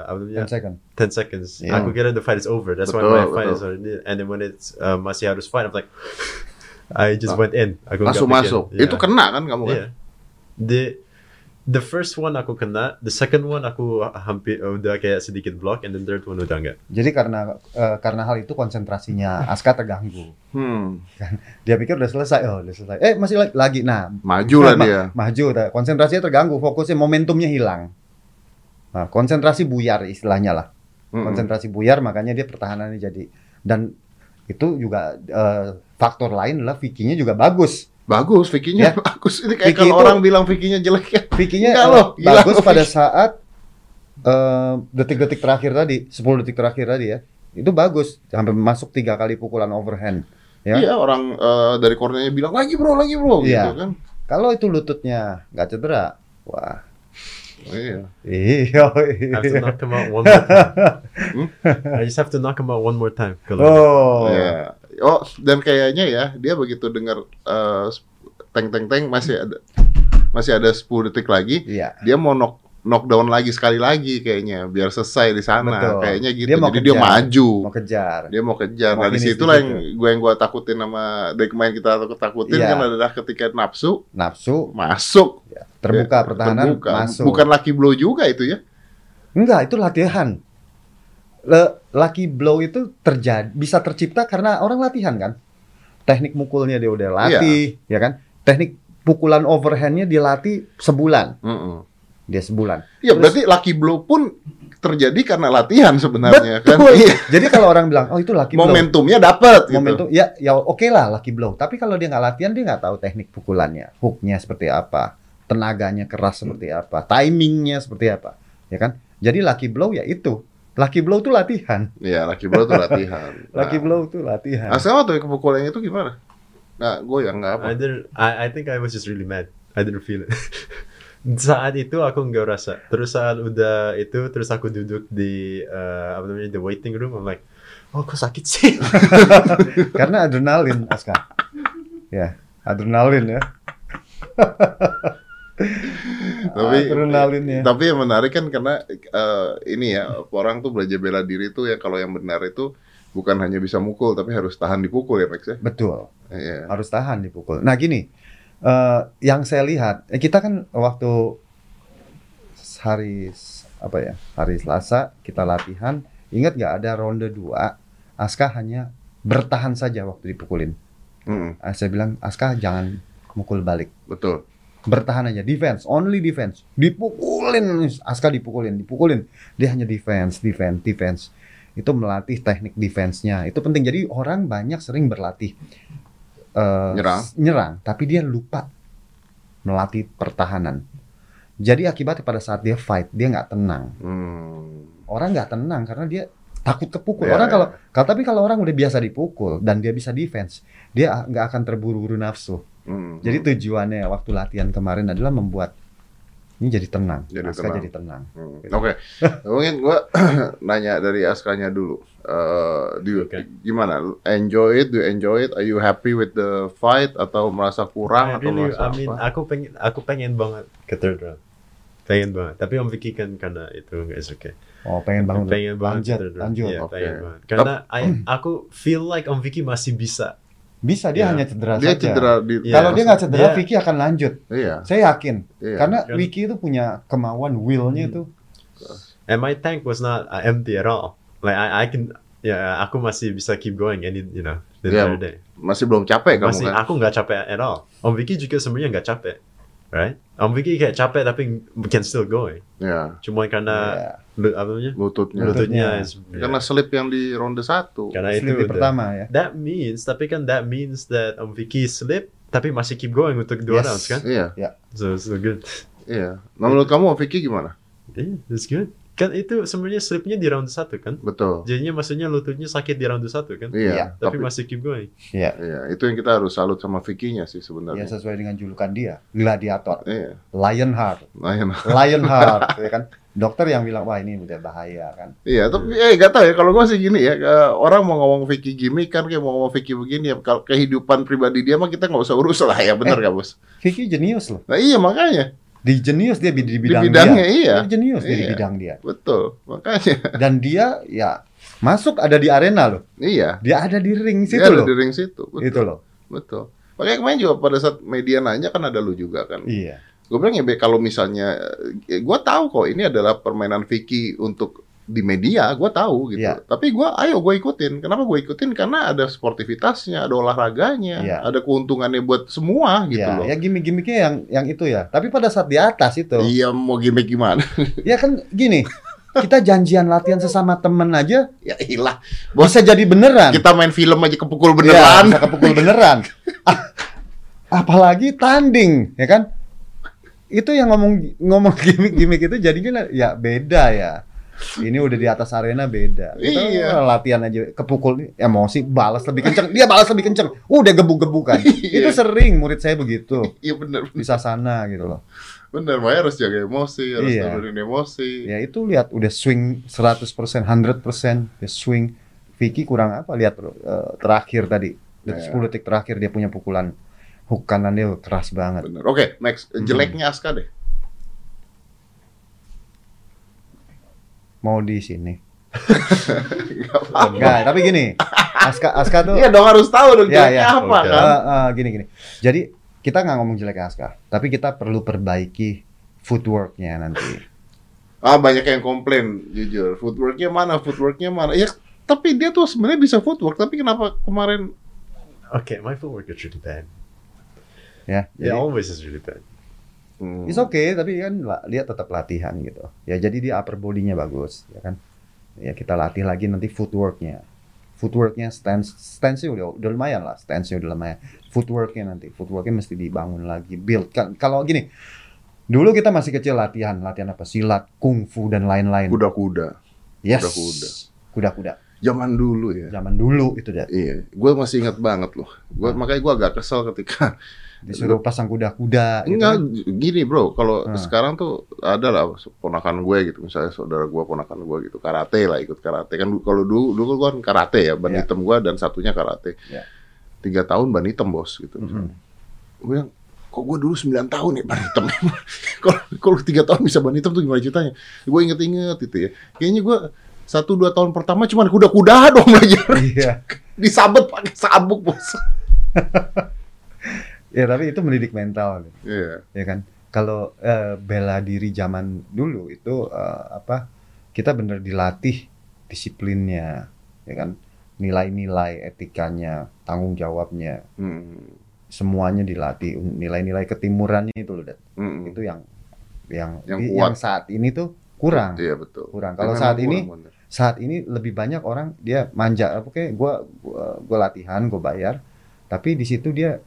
apa namanya? 10 second. 10 seconds. Iya. Aku kira the fight is over. That's Betul, why my fight betul. is already. And then when it's uh, masih harus fight, I'm like, I just went in. Aku Langsung pikir. masuk. Yeah. Itu kena kan kamu kan? Iya. The the first one aku kena, the second one aku hampir udah kayak sedikit block, and the third one udah enggak. Jadi karena eh, karena hal itu konsentrasinya Aska terganggu. Hmm. Dia pikir udah selesai. Oh, udah selesai. Eh, masih la- lagi. Nah, Maju lah Ma- dia. maju konsentrasinya terganggu fokusnya momentumnya hilang nah, konsentrasi buyar istilahnya lah Mm-mm. konsentrasi buyar makanya dia pertahanannya jadi dan itu juga eh, faktor lain adalah Vicky-nya juga bagus Bagus Vicky-nya Ya. bagus. Ini kayak Vicky kalau itu- orang bilang Vicky-nya jelek ya. Vicky-nya eh, loh, gila bagus loh, pada Vicky. saat eh, detik-detik terakhir tadi 10 detik terakhir tadi ya itu bagus sampai masuk tiga kali pukulan overhand ya Iya orang eh, dari cornernya bilang lagi bro, lagi bro, Iya. gitu kan. kalau itu lututnya nggak cedera wah Iya. Iya. I have to knock him out one more time. I just have to knock him out one more time. Oh. Iya. Oh, dan kayaknya ya dia begitu dengar eh, teng teng teng masih ada masih ada 10 detik lagi, Iya. dia mau knock knockdown lagi sekali lagi kayaknya biar selesai di sana. Betul. Kayaknya gitu. Dia mau Jadi dia kejar. maju. Mau kejar. Dia mau kejar. Mau Nah, di situ lah yang gue yang gue takutin sama dari kemarin kita takut takutin Iya. kan adalah ketika nafsu Nafsu masuk terbuka Ya, pertahanan terbuka. masuk. Bukan lucky blow juga itu ya. Enggak, itu latihan. Le- lucky blow itu terjadi bisa tercipta karena orang latihan kan. Teknik mukulnya dia udah latih, ya kan? Teknik pukulan overhandnya dilatih sebulan, Mm-mm. dia sebulan. Iya, berarti lucky blow pun terjadi karena latihan sebenarnya kan. Betul. Iya. Jadi kalau orang bilang, oh itu lucky blow. Momentumnya dapat gitu. Momentum, ya, ya oke lah lucky blow. Tapi kalau dia nggak latihan, dia nggak tahu teknik pukulannya, hooknya seperti apa, tenaganya keras seperti apa, timingnya seperti apa, ya kan? Jadi lucky blow ya itu. Lucky blow itu latihan. Iya, lucky blow itu latihan. Lucky Nah, blow itu latihan. Asal waktu kepukulannya itu gimana? Nggak goyang nggak apa? I didn't. I, I think I was just really mad. I didn't feel it. saat itu aku nggak rasa. Terus saat udah itu, terus aku duduk di uh, apa namanya the waiting room. I'm like, oh kok sakit sih? Karena adrenalin, Aska. Ya, adrenalin ya. Tapi adrenalin ya. Tapi yang menarik kan karena eh, ini ya orang tuh belajar bela diri tuh ya kalau yang benar itu bukan hanya bisa mukul tapi harus tahan dipukul ya Max ya. Betul, Iya. harus tahan dipukul. Nah gini, eh, yang saya lihat, eh, kita kan waktu hari apa ya, hari Selasa kita latihan, ingat nggak ada ronde 2, Aska hanya bertahan saja waktu dipukulin. Mm, Ah, saya bilang Aska jangan mukul balik. betul. Bertahan aja defense only defense. Dipukulin Aska dipukulin dipukulin. Dia hanya defense defense defense. Itu melatih teknik defense-nya. Itu penting. Jadi orang banyak sering berlatih eh, Nyerang. nyerang tapi dia lupa melatih pertahanan. Jadi akibatnya pada saat dia fight dia nggak tenang. Hmm. orang nggak tenang karena dia takut kepukul. Ya, orang ya. kalau kalau tapi kalau orang udah biasa dipukul dan dia bisa defense dia nggak akan terburu-buru nafsu Hmm. jadi tujuannya waktu latihan kemarin adalah membuat ini jadi tenang. Jadi Aska tenang. jadi tenang. Hmm, Oke, mungkin gua nanya dari Askanya dulu. Eh, do you- Oke. gimana? Enjoy it? Do you enjoy it? Are you happy with the fight atau merasa kurang I atau really, merasa I mean, apa? aku pengen, aku pengen banget ke third round. Pengen banget. Tapi Om Vicky kan karena itu nggak is okay. Oh, pengen bangun. pengen banget lanjut. Iya, Oke. pengen banget. Karena I- aku feel like Om Vicky masih bisa. Bisa dia Ya. hanya cedera Dia saja. cedera di Iya. Kalau dia nggak cedera, Dia- Vicky akan lanjut. Iya. Saya yakin. Iya. Karena Kan- Vicky itu punya kemauan will-nya Hmm. itu. And my tank was not uh, empty at all. Like I, I can, ya aku masih bisa keep going any, you know, the Iya, entire day. Masih belum capek kamu Masih, kan? aku nggak capek at all. Om Vicky juga sebenarnya nggak capek, right? Om Vicky kayak capek tapi can still going. Iya. Cuma karena Ya, lu- apa namanya? Lututnya. Lututnya, Lututnya. is, Karena slip yang di ronde satu. karena itu Slip di udah- pertama ya. That means, tapi kan that means that Om Vicky slip tapi masih keep going untuk dua Yes. rounds kan? Iya. So so good. Iya. Nah, menurut kamu Vicky gimana? Yeah, that's good. Kan itu sebenarnya slipnya di round satu kan? Betul. Jadinya maksudnya lututnya sakit di round satu kan? Iya. Iya. Tapi Tapi masih keep going. Iya. iya, itu yang kita harus salut sama Vicky-nya sih Ya sebenarnya. sesuai dengan julukan dia, gladiator, Iya. Lionheart, iya. Lionheart, ya kan. Dokter yang bilang wah ini udah bahaya kan. Iya, tapi eh gak tau ya kalau gue sih gini ya, eh, orang mau ngomong Vicky gimmick kan kayak mau ngomong Vicky begini ya, kalau kehidupan pribadi dia mah kita nggak usah urus lah ya, bener gak bos? Vicky jenius loh. Nah iya makanya, Di jenius dia di, di bidang bidangnya, dia. iya. Dia jenius dia di Iya. bidang dia. betul, makanya, Dan dia ya masuk ada di arena loh. iya. Dia ada di ring Dia situ ada loh. di ring situ, betul, Itu loh. betul. Makanya kemarin juga pada saat media nanya kan ada lu juga kan. Iya. Gue bilang ya kalau misalnya, gue tahu kok ini adalah permainan Vicky untuk di media, gue tahu gitu. Iya. Tapi gue, ayo gue ikutin. Kenapa gue ikutin? Karena ada sportivitasnya, ada olahraganya, Iya. ada keuntungannya buat semua gitu ya, loh. ya gimmick-gimmicknya yang yang itu ya. Tapi pada saat di atas itu, Iya mau gimmick gimana? ya kan gini, kita janjian latihan sesama temen aja ya ilah. Bos, bisa jadi beneran. kita main film aja kepukul Ya, beneran. bisa kepukul beneran. Ah, Apalagi tanding, ya kan? Itu yang ngomong ngomong gimmick-gimmick itu jadinya ya beda ya. Ini udah di atas arena beda. Kita Iya. latihan aja kepukul emosi balas lebih kenceng. Dia balas lebih kenceng. Udah gebuk-gebukan. Iya. Itu sering murid saya begitu. Iya bener, Di sana gitu loh. bener. Makanya harus jaga emosi, harus Iya. nurunin emosi. Ya itu lihat udah swing 100%, 100%, dia swing. Vicky kurang apa? Lihat eh, terakhir tadi. Detik- Iya. 10 detik terakhir dia punya pukulan hook kanannya keras banget. Bener. Oke, next. Hmm. Jeleknya Aska deh. Mau di sini. Enggak, tapi gini. Aska Aska tuh Iya dong harus tahu dong Ya, ya. apa Oke. kan. Eh, eh, gini gini. Jadi kita nggak ngomong jelek Aska, tapi kita perlu perbaiki footworknya nanti. Ah banyak yang komplain jujur. Footworknya mana? Footworknya mana? Ya tapi dia tuh sebenarnya bisa footwork. Tapi kenapa kemarin? Okay, my footwork is really bad. Ya, It jadi always is really bad. Hmm, it's okay, tapi kan dia tetap latihan gitu. Ya jadi dia upper body-nya bagus, ya kan. Ya kita latih lagi nanti footworknya. Footworknya stance stance udah udah lumayan lah, stance udah lumayan. Footworknya nanti, footworknya mesti dibangun lagi, build kan. Kalau gini, dulu kita masih kecil latihan, latihan apa? Silat, kungfu dan lain-lain. kuda-kuda. Yes. kuda-kuda. Kuda-kuda. Zaman dulu ya. Zaman dulu itu dah. Iya, gue masih ingat banget loh. Gua, makanya gue agak kesel ketika Disuruh pasang kuda-kuda gitu enggak kan. gini bro. Kalau Hmm. sekarang tuh ada lah ponakan gue gitu, misalnya saudara gue ponakan gue gitu karate lah ikut karate kan. Kalau dulu dulu gue kan karate ya, ban Iya. hitam gue dan satunya karate. Iya. Tiga tahun ban hitam bos gitu. Mhm. Gue bilang kok gue dulu 9 tahun ya ban hitam kalau kalau tiga tahun bisa ban hitam tuh gimana ceritanya gue inget-inget itu ya kayaknya gue satu dua tahun pertama cuma kuda-kuda dong belajar Iya. disabet pakai sabuk bos Ya tapi itu mendidik mental. Iya. ya kan kalau eh, bela diri zaman dulu itu eh, apa kita bener dilatih disiplinnya ya kan nilai-nilai etikanya tanggung jawabnya Hmm. semuanya dilatih nilai-nilai ketimurannya itu loh Dat. Hmm. itu yang yang Yang kuat. yang saat ini tuh kurang Iya betul. kurang kalau saat kurang, ini bener. saat ini lebih banyak orang dia manja oke gua gua, gua latihan gua bayar tapi di situ dia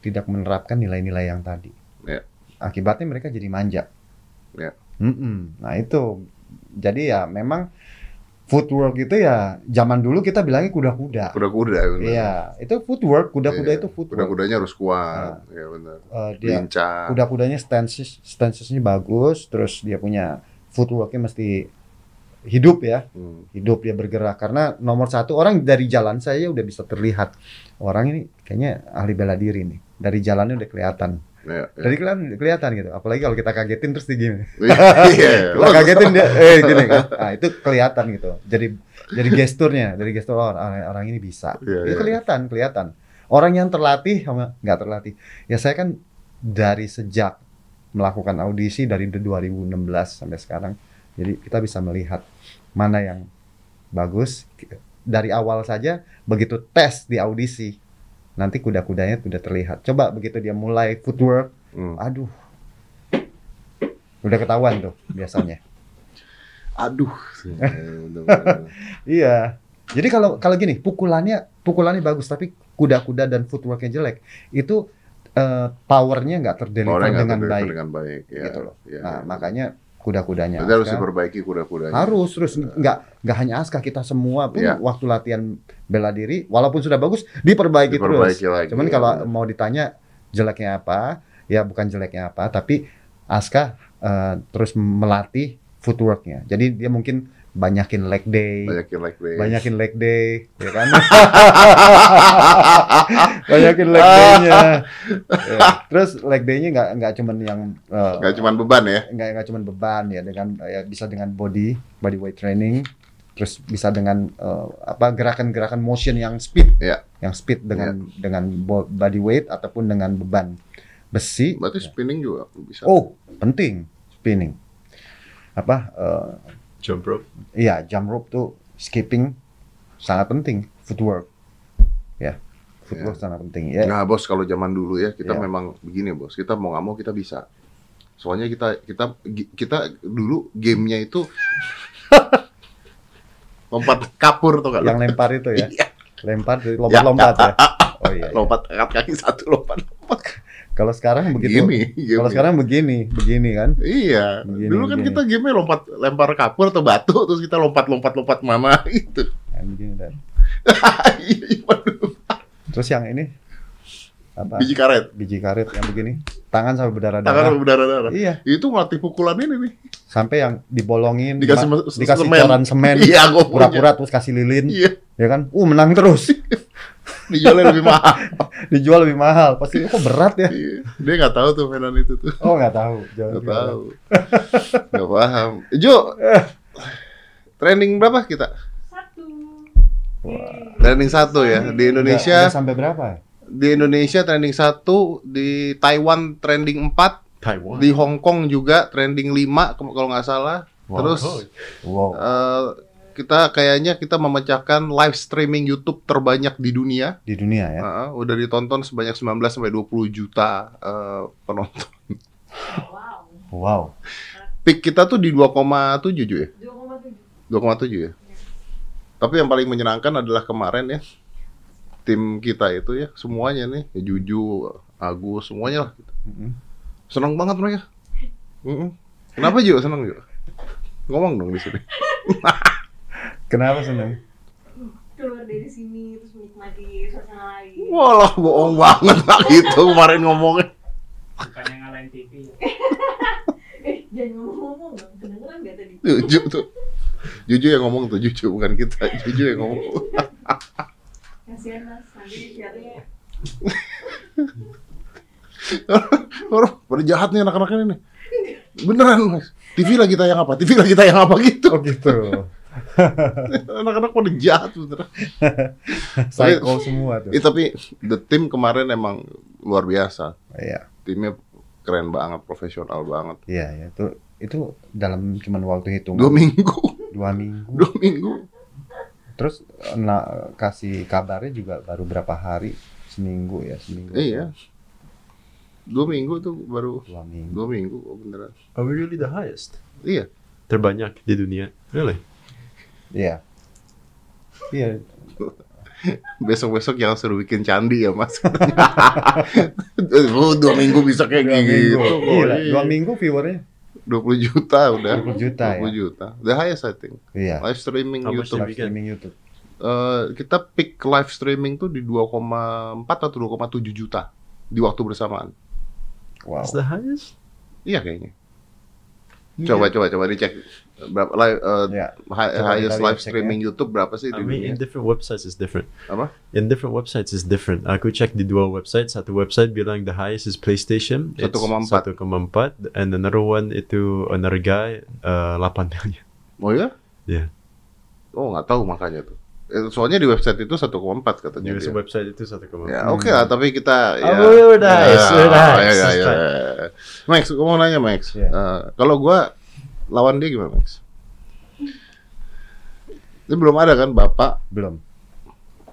tidak menerapkan nilai-nilai yang tadi Ya. akibatnya mereka jadi manja Ya. Mm-mm. nah itu jadi ya memang footwork itu ya zaman dulu kita bilangnya kuda-kuda kuda-kuda iya itu footwork kuda-kuda Iya. itu footwork Kuda-kudanya harus kuat. Iya benar. Eh, dia Lincah. kuda-kudanya stances stancesnya bagus terus dia punya footworknya mesti hidup ya. Hmm. hidup dia bergerak. Karena nomor satu orang dari jalan saya udah bisa terlihat. Orang ini kayaknya ahli bela diri nih. Dari jalannya udah kelihatan. Iya. iya. dari kelihatan kelihatan gitu. Apalagi kalau kita kagetin terus dia gini Iya. kita kagetin dia eh gini. Kan nah, itu kelihatan gitu. Jadi dari gesturnya dari gestur orang, orang ini bisa. Iya, itu iya. kelihatan kelihatan. Orang yang terlatih sama nggak terlatih. Ya saya kan dari sejak melakukan audisi dari 2016 sampai sekarang jadi kita bisa melihat mana yang bagus dari awal saja begitu tes di audisi nanti kuda-kudanya sudah terlihat coba begitu dia mulai footwork Hmm. aduh udah ketahuan tuh biasanya Aduh. Iya, jadi kalau kalau gini pukulannya pukulannya bagus tapi kuda-kuda dan footworknya jelek itu eh, powernya nggak terdeliver dengan baik dengan baik. Ya. gitu loh Iya, nah iya. makanya kuda-kudanya Berarti harus diperbaiki kuda-kudanya. harus terus nggak nggak hanya Aska kita semua pun Iya. waktu latihan bela diri walaupun sudah bagus diperbaiki, Diperbaiki terus lagi. cuman ya, kalau mau ditanya jeleknya apa ya bukan jeleknya apa tapi Aska eh, terus melatih footworknya jadi dia mungkin banyakin leg day banyakin like day. banyakin leg day ya kan banyakin leg day-nya Ya. terus leg day-nya nggak nggak cuman yang eh, Gak cuma beban ya. nggak nggak cuman beban ya dengan ya bisa dengan body body weight training terus bisa dengan eh, apa gerakan-gerakan motion yang speed Iya. yang speed dengan dengan bo- body weight ataupun dengan beban besi Berarti spinning juga bisa. oh penting spinning apa eh, Jump rope. Iya, jump rope tuh skipping sangat penting, footwork. Ya, footwork sangat penting. Ya, Nah bos kalau zaman dulu ya kita Iya. memang begini bos kita mau nggak mau kita bisa soalnya kita kita kita dulu gamenya itu lompat kapur tuh kan yang lempar itu ya. Iya. Lempar dari lompat-lompat ya. Oh iya. iya. lompat angkat kaki satu lompat lompat Kalau sekarang begitu. Gini, Kalau sekarang begini, begini kan. Iya, Begini, dulu kan begini. kita game lompat lempar kapur atau batu terus kita lompat-lompat lompat mana itu. Yang begini dan. Iya. Terus yang ini apa? Biji karet, Biji karet yang begini. Tangan sampai tangan berdarah-darah. berdarah-darah. Iya, Itu ngelatih pukulan ini nih. sampai yang dibolongin, Dikasih dikasih semen. coran semen, Iya, pura-pura terus kasih lilin, Iya, ya kan? Uh, menang terus. dijualnya lebih mahal. Dijual lebih mahal. Pasti kok berat ya? Iya. Dia nggak tahu tuh mainan itu tuh. Oh, nggak tahu. Jangan Nggak tahu. Nggak paham. Jo, trending berapa kita? Satu. Trending satu ya di Indonesia. Udah sampai berapa? Di Indonesia trending satu, di Taiwan trending 4, Taiwan. di Hong Kong juga trending 5 ke- kalau nggak salah. Wow. Terus Wow. eh, kita kayaknya kita memecahkan live streaming YouTube terbanyak di dunia. Di dunia ya. Heeh, udah ditonton sebanyak 19 sampai 20 juta eh, penonton. Wow. Wow. Peak kita tuh di 2,7 Ju, ya. 2,7. 2,7 ya. Tapi yang paling menyenangkan adalah kemarin ya. Tim kita itu ya, semuanya nih, ya Juju, Agus, semuanya lah. Mm-mm. Senang banget mereka. Kenapa juga senang juga? Ngomong dong di sini. Kenapa seneng? Keluar dari sini terus menikmati suasana lain. Walah, bohong banget lah gitu kemarin ngomongnya. bukannya ngalahin TV ya. Eh, jangan ngomong-ngomong. Kedengeran gak tadi? Juju tuh. Juju yang ngomong tuh, Juju bukan kita. Juju yang ngomong. Kasihan mas, nanti lihatnya Orang pada jahat nih anak-anak ini nih. Beneran, Mas. TV lagi tayang apa? TV lagi tayang apa gitu. Oh gitu. Anak-anak pada jahat beneran. Psycho semua tuh. Eh, tapi the team kemarin emang luar biasa. Iya. Timnya keren banget, profesional banget. Iya, ya. Itu itu dalam cuman waktu hitungan Dua minggu, dua minggu. dua minggu. Terus nah, kasih kabarnya juga baru berapa hari? Seminggu ya, seminggu. Iya. Dua minggu tuh baru Dua minggu. dua minggu oh, beneran. Are we really the highest? Iya. Terbanyak di dunia. Really? Iya. Iya, Besok-besok jangan suruh bikin candi ya mas. oh, dua minggu bisa kayak dua gitu. minggu. Oh, Gila, iya. dua minggu viewernya 20 juta udah. 20 juta 20 ya. juta. The highest I think. Iya. Live streaming How much YouTube. Live streaming YouTube. Eh, kita peak live streaming tuh di 2,4 atau 2,7 juta di waktu bersamaan. Wow. It's the highest? Iya kayaknya. Coba coba coba dicek berapa live eh, Ya. hi- Coba highest kita live cek ya. streaming YouTube berapa sih I di mean, dunia? in different websites is different. Apa? In different websites is different. Aku cek di dua website. Satu website bilang the highest is PlayStation. It's 1,4. 1,4. And another one itu another guy uh, 8 million. Oh ya? Iya. Oh nggak tahu makanya tuh. Eh, Soalnya di website itu 1,4 katanya. Di dia. website itu 1,4. Ya oke lah, tapi kita ya. Oh, udah, ya, sudah. ya, ya, ya, ya. Max, gue mau nanya Max. Iya. Eh, kalau gua lawan dia gimana Max? Ini belum ada kan bapak? Belum.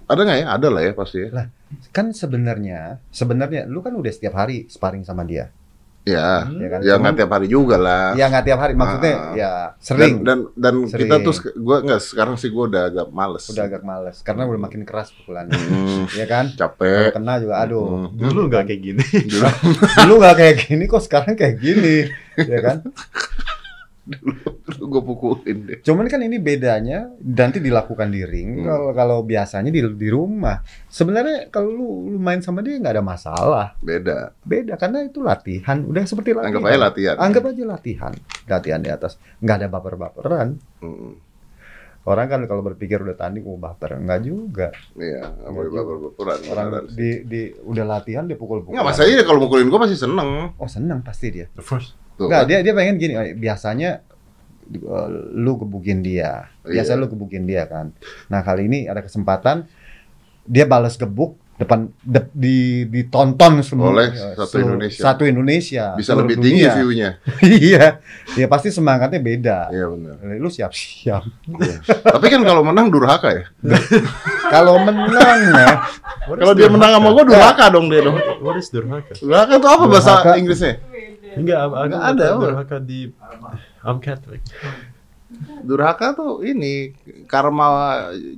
Ada nggak ya? Ada lah ya pasti ya. Lah, kan sebenarnya sebenarnya lu kan udah setiap hari sparring sama dia. Ya, Ya kan? ya Cuman- nggak tiap hari juga lah. Ya nggak tiap hari maksudnya Ah. ya sering. Dan dan, dan Sering. kita tuh gua nggak sekarang sih gua udah agak males. udah agak males karena udah makin keras pukulannya. Hmm, ya kan? Kalau capek. kena juga aduh. Hmm. Dulu nggak kayak gini. Dulu, Dulu nggak kayak gini kok sekarang kayak gini. ya kan? Dulu gua pukulin deh. Cuman kan ini bedanya nanti dilakukan di ring. Hmm. Kalau kalau biasanya di di rumah. Sebenarnya kalau lu, lu main sama dia nggak ada masalah. Beda. Beda karena itu latihan. Udah seperti latihan. Anggap aja latihan. Anggap aja latihan. Latihan di atas. Nggak ada baper-baperan. Hmm, Orang kan kalau berpikir udah tanding mau baper, nggak juga. Iya, juga. baper-baperan. Orang sih. di, di udah latihan dia pukul-pukul. Nggak, masalahnya kalau mukulin gua pasti seneng. Oh senang pasti dia. Of course. Tuh, Nggak kan? dia dia pengen gini. eh, Biasanya eh, lu gebukin dia. Biasa Iya. lu gebukin dia kan. Nah kali ini ada kesempatan dia balas gebuk depan de- di ditonton semua Oleh eh, satu seluruh- Indonesia. Satu Indonesia. Bisa lebih tinggi dunia. view-nya. iya. Ya pasti semangatnya beda. Iya benar. Lu siap-siap. Tapi kan kalau menang durhaka ya. Kalau menang ya, Kalau dia menang sama gua durhaka dong dia dong. What is durhaka? Durhaka itu apa bahasa Durhaka. Inggrisnya? Enggak, aku Nggak nggak ada, durhaka di I'm Catholic. Durhaka tuh ini karma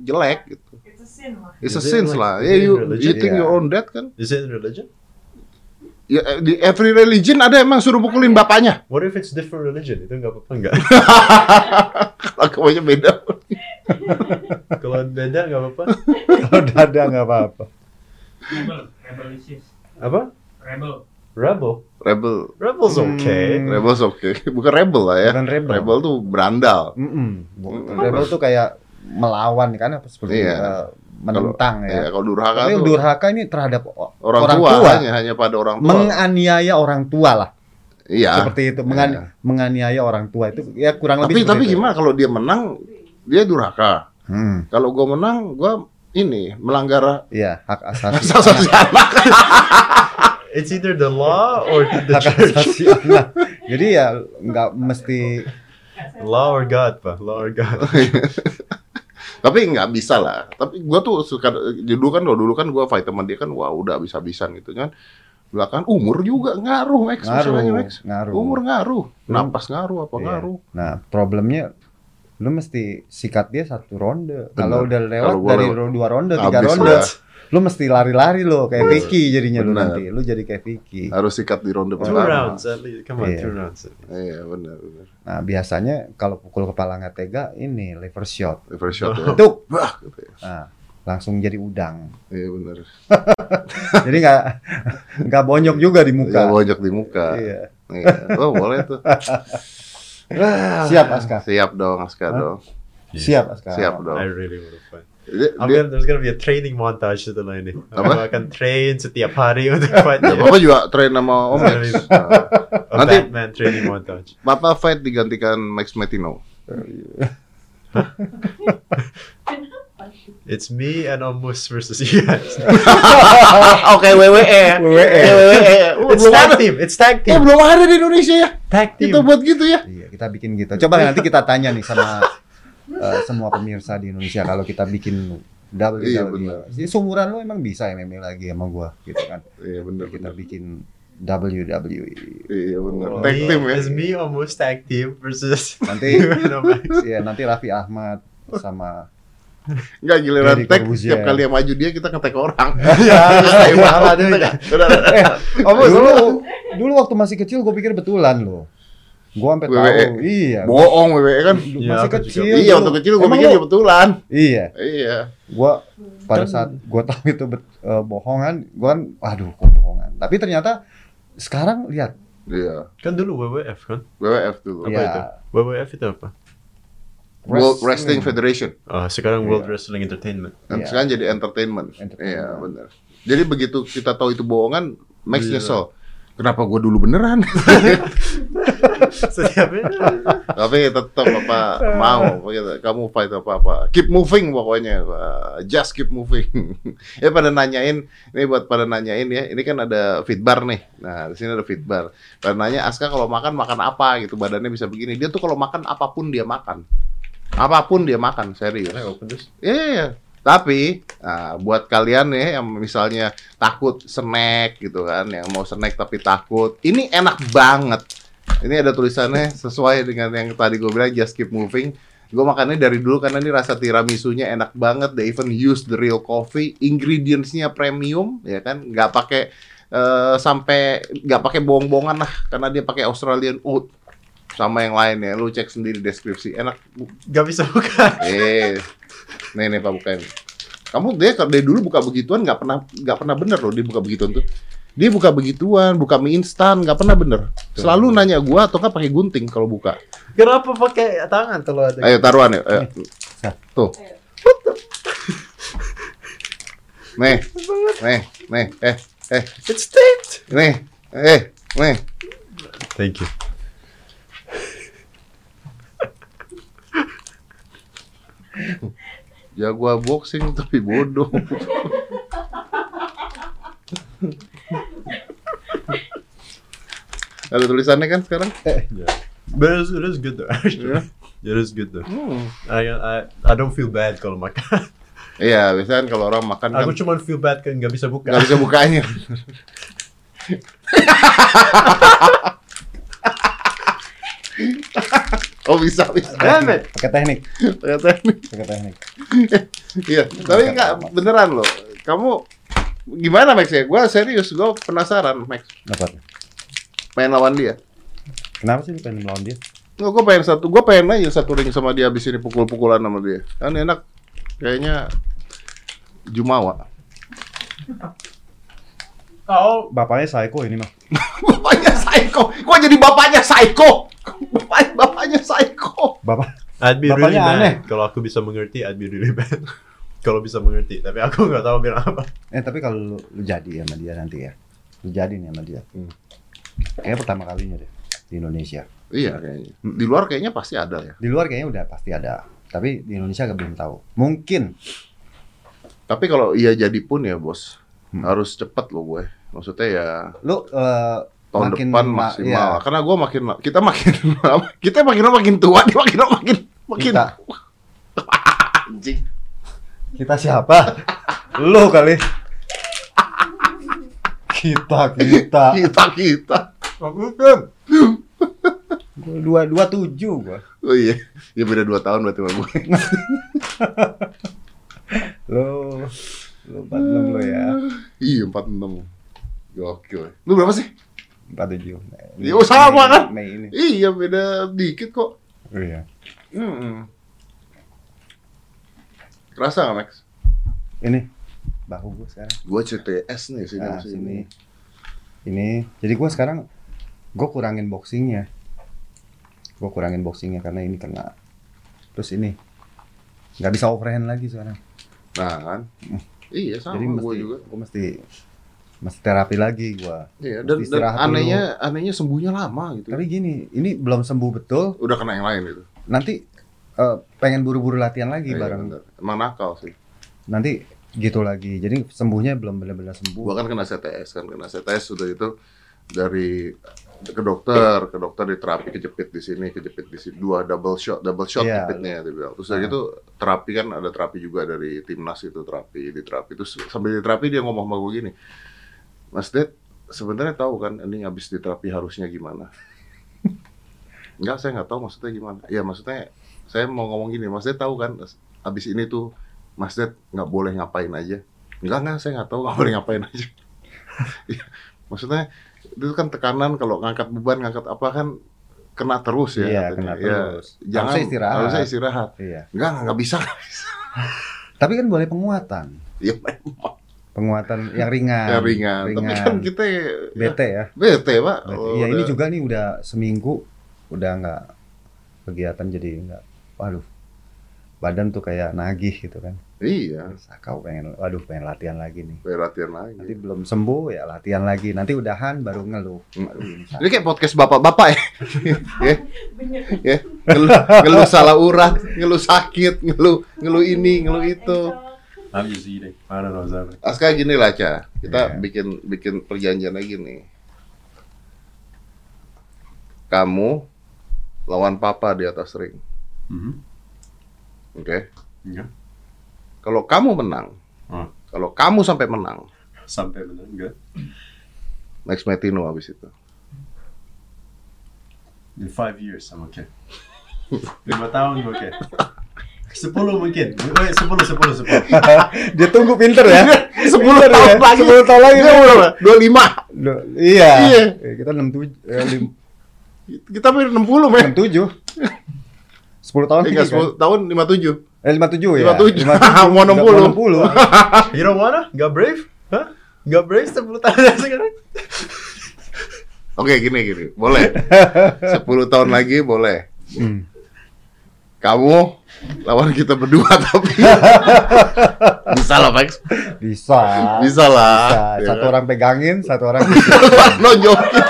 jelek gitu. It's a sin lah. It's a sin like- lah. Yeah, you religion? you think Yeah. your own dead kan? Is it religion? Ya, eh, di every religion ada emang suruh pukulin bapaknya. What if it's different religion? Itu nggak apa-apa nggak? Agamanya beda. Kalau beda nggak apa-apa. Kalau dada nggak apa-apa. Rebel, rebelisius. Apa? Rebel. Rebel. Rebel. Rebel's okay. Hmm. Rebels oke. Bukan rebel lah ya. Bukan rebel. Rebel tuh berandal. Mm-mm. Mm-mm. Rebel tuh kayak melawan kan apa seperti Iya. eh, menentang Kalau- ya. Iya, kalau durhaka Tapi tuh durhaka ini terhadap o- orang, tua, hanya hanya pada orang tua. menganiaya orang tua lah. iya. Seperti itu, mengan- Iya. menganiaya orang tua itu ya kurang Tapi lebih tapi itu. gimana kalau dia menang dia durhaka. Hmm, Kalau gua menang gua ini melanggar iya, hak asasi. hak asasi anak. It's either the law or the hak church. asasi anak. Jadi ya nggak mesti Law or God, pak. Law or God. Tapi nggak bisa lah. Tapi gua tuh suka dulu kan dulu kan gua fight sama dia kan wah udah bisa-bisan gitu kan. Belakang umur juga ngaruh Max ngaruh, Max. ngaruh. Umur ngaruh, Hmm. napas ngaruh apa Iya. ngaruh. Nah, problemnya lu mesti sikat dia satu ronde. Kalau udah lewat dari lewat, dua ronde, tiga ronde, udah. Lu mesti lari-lari lo kayak Vicky jadinya lu nanti. Lu jadi kayak Vicky. Harus sikat di ronde two pertama. rounds at least. Come on, Iya. two rounds. Iya benar benar. Nah, biasanya kalau pukul kepala nggak tega, ini liver shot. Reverse shot ya. Gitu ya. Nah, langsung jadi udang. Iya benar. jadi nggak nggak bonyok juga di muka. Gak bojok di muka. Iya. Iya. Oh boleh tuh. Siap, Aska? Siap dong Aska Hah? dong. Siap, Aska. Siap dong. I really want to fight. Dia- I'm dia- gonna, there's gonna be a training montage setelah ini. Apa? Aku akan train setiap hari untuk fight Ya. Papa juga train sama Om Max. Nah, Nanti- Batman training montage. Papa fight digantikan Max Metino. It's me and Omus versus you guys. Oke WWE. WWE. Oh, It's tag team. It's tag Oh, team. belum ada di Indonesia ya. Tag team. Kita buat gitu ya. Iya, kita bikin gitu. Coba nanti kita tanya nih sama eh, semua pemirsa di Indonesia kalau kita bikin double Iya, double. benar. Jadi seumuran lo emang bisa MMA lagi sama gua gitu kan. Iya benar Kita bikin WWE. Iya benar. Oh, Tag me- team ya. It's me Omus tag team versus Nanti. Iya, nanti Raffi Ahmad sama Enggak giliran tag setiap kali yang maju dia kita ngetek orang. ya, mau. dulu. Udah, udah. Eh, dulu, dulu waktu masih kecil gue pikir betulan loh. Gue sampai WWE. tahu. Iya. Bohong WWE kan. Iya, masih juga. kecil. Iya, dulu. waktu kecil gue Emang pikir lu- dia betulan. Iya. Iya. Gua pada saat gua tahu itu bet- eh, bohongan, gua kan aduh kok bohongan. Tapi ternyata sekarang lihat Iya. Kan dulu WWF kan? WWF dulu. Apa ya itu? WWF itu apa? World Wrestling Federation. Oh, sekarang World Iya. Wrestling Entertainment. Dan Iya. sekarang jadi entertainment. Iya, benar. Jadi begitu kita tahu itu bohongan, Max Iya. nyesel. Kenapa gua dulu beneran? Tapi tetap apa mau pokoknya kamu fight apa apa. Keep moving pokoknya. Uh, Just keep moving. ya pada nanyain ini buat pada nanyain ya. Ini kan ada fitbar nih. Nah, di sini ada fitbar. Pada nanya Aska kalau makan makan apa gitu. Badannya bisa begini. Dia tuh kalau makan apa pun dia makan. Apa pun dia makan, serius. Can I open this? Iya. Tapi nah, buat kalian ya yang misalnya takut snack gitu kan, yang mau snack tapi takut, ini enak banget. Ini ada tulisannya sesuai dengan yang tadi gue bilang just keep moving. Gue makannya dari dulu karena ini rasa tiramisunya enak banget. They even use the real coffee, ingredientsnya premium, ya kan, nggak pakai eh, sampai nggak pakai bohong-bohongan lah, karena dia pakai Australian oat sama yang lain ya. Lu cek sendiri deskripsi, enak Gak bisa buka. Eh, nih nih Pak bukain. Kamu dia kalau dari dulu buka begituan nggak pernah nggak pernah bener loh dia buka begituan tuh. Dia buka begituan, buka mie instan nggak pernah bener. Selalu nanya gua atau nggak pakai gunting kalau buka. Kenapa pakai tangan kalau ada? Ayo taruhan ya. Ayo. Tuh. Nih, nih, nih, eh, eh, It's taped. nih, eh, nih. Thank you. Ya gua boxing tapi bodoh. Ada tulisannya kan sekarang? Yeah. But it is, it is good though. Actually, it is good though. I, I I don't feel bad kalau makan. Iya, biasanya kan kalau orang makan kan Aku cuma feel bad kan nggak bisa buka. nggak bisa bukanya. oh bisa bisa. Pakai teknik, Ternyata ini. pakai teknik. Iya, tapi nggak beneran loh. Kamu Gimana Max ya? Gua serius, gua penasaran Max. Dapat. Pengen lawan dia. Kenapa sih pengen melawan dia? Nggak, gue pengen satu, gue pengen aja satu ring sama dia abis ini pukul-pukulan sama dia. Kan enak, kayaknya Jumawa. Oh, Bapaknya psycho ini mah. bapaknya psycho, kok jadi bapaknya psycho? Bapak, bapaknya psycho. Bapak I'd be Bapaknya really aneh. Kalau aku bisa mengerti, I'd be really bad. Kalau bisa mengerti, tapi aku nggak tahu bilang apa. Eh tapi kalau lu, lu jadi sama dia nanti ya, lu jadi nih sama dia. Hmm. Kayaknya pertama kalinya deh di Indonesia. Iya kayaknya. Di luar kayaknya pasti ada ya. Di luar kayaknya udah pasti ada, tapi di Indonesia agak belum tahu. Mungkin Tapi kalau iya jadi pun ya bos, Hmm. harus cepet loh gue. Maksudnya ya lu eh, tahun makin depan ma- maksimal. iya. Karena gue makin kita makin kita makin makin tua, dia makin makin makin Kita. anjing. kita siapa? lu kali. kita kita. Kita kita. Gua dua dua tujuh gua. Oh iya, ya beda dua tahun berarti sama gue. Lu lu empat enam lu ya. Iya, 46. Gokil. Lu berapa sih? Empat tujuh. Ya, oh, sama kan? Mei ini. Iya, beda dikit kok. Oh, iya. Hmm. Kerasa gak, Max? Ini bahu gua sekarang. Gua CTS nih sini Nah, sini. sini. Ini. Jadi gua sekarang gua kurangin boxingnya. Gua kurangin boxingnya karena ini kena. Terus ini nggak bisa overhand lagi sekarang. Nah, kan? Iya, sama Jadi gue mesti juga. gua mesti mesti terapi lagi gua. Iya, dan, dan istirahat anehnya anehnya sembuhnya lama gitu. Tapi gini, ini belum sembuh betul. Udah kena yang lain gitu. Nanti eh, pengen buru-buru latihan lagi Iya, bareng. bener. Emang nakal sih. Nanti gitu lagi. Jadi sembuhnya belum benar-benar sembuh. Gua kan kena CTS kan, kena CTS sudah itu dari ke dokter, ke dokter diterapi kejepit di sini, kejepit di sini, dua double shot, double shot Iya. jepitnya dia bilang. Terus Nah. dari itu terapi kan ada terapi juga dari timnas itu terapi, di terapi. Terus sambil di terapi dia ngomong sama gue gini, Mas Ded, sebenarnya tahu kan ini habis di terapi harusnya gimana? Enggak, saya nggak tahu maksudnya gimana. Ya maksudnya saya mau ngomong gini, Mas Ded tahu kan habis ini tuh Mas Ded nggak boleh ngapain aja. Enggak, enggak, saya nggak tahu nggak boleh ngapain aja. Iya, maksudnya itu kan tekanan kalau ngangkat beban, ngangkat apa kan kena terus ya. Iya, katanya. kena Ya, terus. jangan Harusnya istirahat. Harusnya istirahat. Iya. Enggak, nggak bisa. nggak bisa. Tapi kan boleh penguatan. Ya memang Penguatan yang ringan. ya, ringan. Tapi kan kita ya, bete ya. bete, Pak. Bete. Oh, Iya, ini juga nih udah seminggu udah nggak kegiatan jadi nggak. Waduh. Badan tuh kayak nagih gitu kan. Iya, Sakau pengen, waduh pengen latihan lagi nih. biar latihan lagi. Nanti belum sembuh ya latihan lagi. Nanti udahan baru ngeluh. Hmm. Waduh, ini kayak podcast bapak-bapak ya. ya, ya. Ngeluh, ngeluh salah urat, ngeluh sakit, ngeluh ngeluh ini, ngeluh itu. I'm just eating. I don't know what's happening. Aska gini lah, Ca. Kita Iya. bikin bikin perjanjian lagi nih. Kamu lawan papa di atas ring, Mhm. oke? Iya. Kalau kamu menang, Hmm. kalau kamu sampai menang, Sampai benar enggak? Max Metino habis itu. In five years, I'm okay. Lima tahun oke. Sepuluh mungkin. Wait, sepuluh, sepuluh, sepuluh. Dia tunggu pinter ya. 10 Pinter tahun ya. lagi. 10 tahun lagi. Dia berapa? 25. Loh, iya. Iya. Eh, Kita 67 eh, lim- Kita hampir 60, men. 67. 10 tahun Eh, lagi enggak, kan? 10 tahun 57. Eh 57 ya. 57. 57. Mau 60. Mau 60. You don't wanna? Gak brave? Hah? Gak brave sepuluh tahun sekarang? Oke, gini gini. Boleh. 10 tahun lagi boleh. Hmm. Kamu lawan kita berdua tapi bisa lah Max Bisa. bisa lah Bisa. Ya Satu kan? orang pegangin, satu orang nonjokin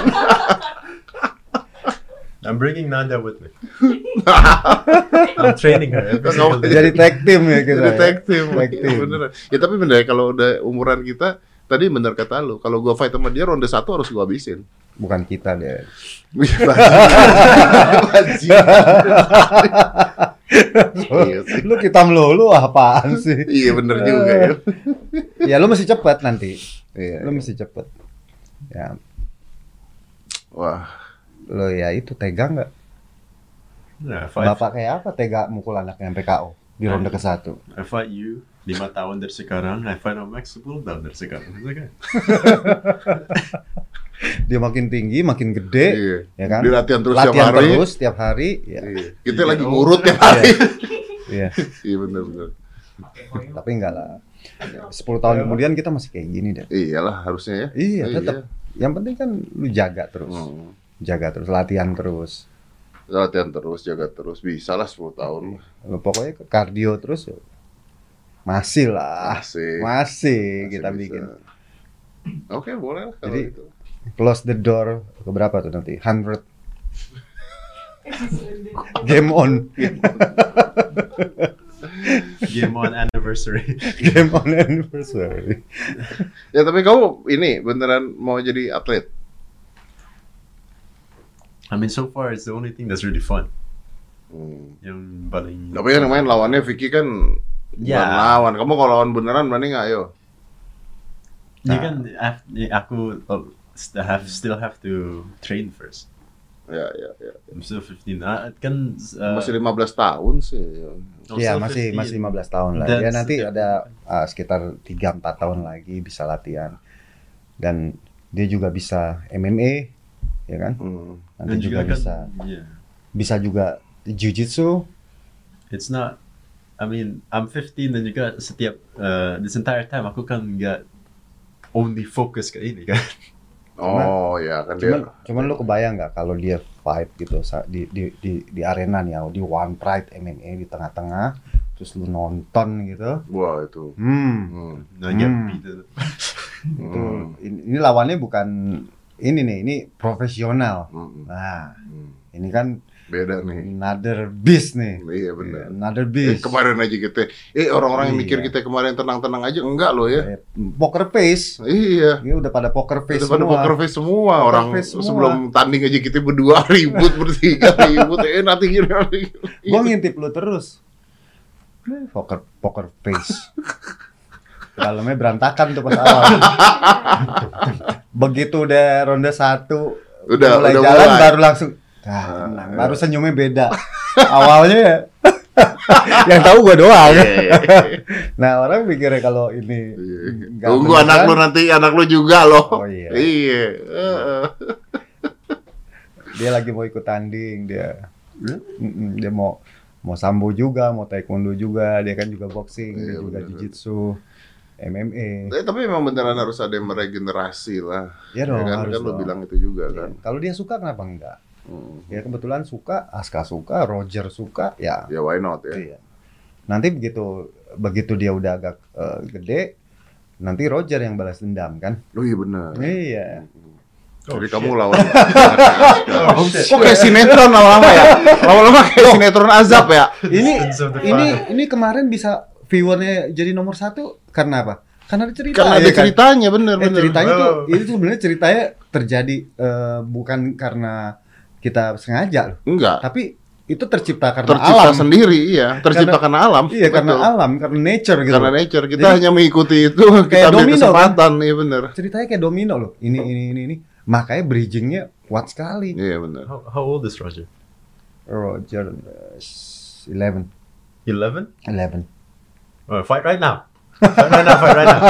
I'm bringing Nanda with me. I'm training her jadi tag team ya kita. ya. detektif Tag team. bener ya tapi bener kalau udah umuran kita tadi bener kata lu kalau gua fight sama dia ronde satu harus gua habisin Bukan kita deh. Iya sih. Lu kita melulu apaan sih? iya bener juga ya Ya lu mesti cepet nanti. Iya. Lu mesti cepet. Ya, wah lu ya itu tega nggak? Nah, Bapak kayak apa tega mukul anaknya sampai KO di ronde ke satu? I fight you, lima tahun dari sekarang, I Final Max 10 tahun dari sekarang. Okay. Dia makin tinggi, makin gede, Iya. ya kan? Dia latihan terus tiap Latihan hari. terus tiap hari, ya. Iya. Kita Iya. lagi ngurut tiap hari. Iya. Iya bener bener. Tapi enggak lah. 10 tahun kemudian kita masih kayak gini deh. Iyalah harusnya ya. Iya, tetap. Yang penting kan lu jaga terus. Hmm. Jaga terus, latihan terus. Latihan terus, jaga terus. Bisa lah 10 tahun. Lu pokoknya ke kardio terus ya. Masih lah. Masih. Masih, Masih kita bisa. bikin. Oke, boleh lah kalau Jadi- gitu. Close the door ke berapa tuh nanti? 100 game on. Game on anniversary. game on anniversary. Ya tapi kamu ini beneran mau jadi atlet? I mean, so far it's the only thing that's really fun. Hmm. Yang paling. Tapi yang main lawannya Vicky kan Ya. bukan lawan. Kamu kalau lawan beneran berani nggak? Ayo. You kan, af- aku uh, still have still have to train first. Ya, ya, ya. I'm still 15. Ah, kan uh, Masih 15 tahun sih. I'm Iya, masih 15. masih 15 tahun lah. Dan ya nanti setiap- ada uh, sekitar 3 4 tahun lagi bisa latihan. Dan dia juga bisa MMA, ya kan? Hmm. Nanti Dan juga, kan, bisa yeah. bisa juga jiu-jitsu. It's not. I mean, I'm 15 dan juga setiap uh, this entire time aku kan nggak only fokus ke ini kan. Oh ya kan Cuman dia. cuman lu kebayang nggak kalau dia fight gitu di di di, di arena nih di One Pride MMA di tengah-tengah terus lu nonton gitu. Wah itu. Hmm. Hmm. Nah, get Hmm. Itu Hmm. ini, ini lawannya bukan ini nih, ini profesional. Hmm. Nah, Hmm. ini kan Beda nih. another beast nih. Iya benar. Another Eh, beast. kemarin aja kita, eh orang-orang yang mikir Iya. kita kemarin tenang-tenang aja, enggak loh ya. Eh, Poker face. Iya. Ini udah pada poker face pada semua. poker face semua Poker orang face semua. sebelum tanding aja kita berdua ribut bertiga ribut eh nanti gini nanti gini. Gua ngintip lu terus. Eh, Poker poker face. Dalamnya berantakan tuh pas awal. Begitu udah ronde satu, Udah, mulai udah jalan mulai. baru langsung. Ah, tenang. baru senyumnya beda. Awalnya ya. yang tahu gua doang. Iya, iya, iya. Nah orang mikirnya kalau ini Tunggu beneran, anak lu nanti anak lu juga loh. Oh, iya. Iya. Dia lagi mau ikut tanding dia dia mau mau sambo juga mau taekwondo juga dia kan juga boxing dia Iya, juga bener. jiu-jitsu MMA Eh, tapi memang beneran harus ada yang meregenerasi lah. ya dong Ya kan, harus kan lu dong. bilang itu juga Iya. kan. kalau dia suka kenapa enggak Hmm. ya kebetulan suka Aska suka Roger suka ya Ya why not ya. iya. nanti begitu begitu dia udah agak eh, gede nanti Roger yang balas dendam kan Oh iya benar. iya Jadi kamu lawan. Oh, shit. Kok kayak sinetron lama-lama ya? Lama-lama kayak sinetron azab ya? ini ini ini kemarin bisa viewernya jadi nomor satu karena apa karena ada cerita Karena ya ada kan? ceritanya bener Eh, bener. ceritanya tuh Oh. itu sebenarnya ceritanya terjadi eh, bukan karena kita sengaja loh, Enggak. tapi itu tercipta karena Tercipta alam. sendiri, iya. Tercipta karena, alam. Iya, karena Betul. alam, karena nature gitu. Karena nature. Kita Jadi- hanya mengikuti itu. Kita domino, kesempatan, iya bener. Ceritanya kayak domino loh. Ini ini ini ini. Makanya bridgingnya kuat sekali. Iya bener. How, how old is Roger? Roger uh, 11 11? 11. Oh, fight right now. Fight right now, fight right now.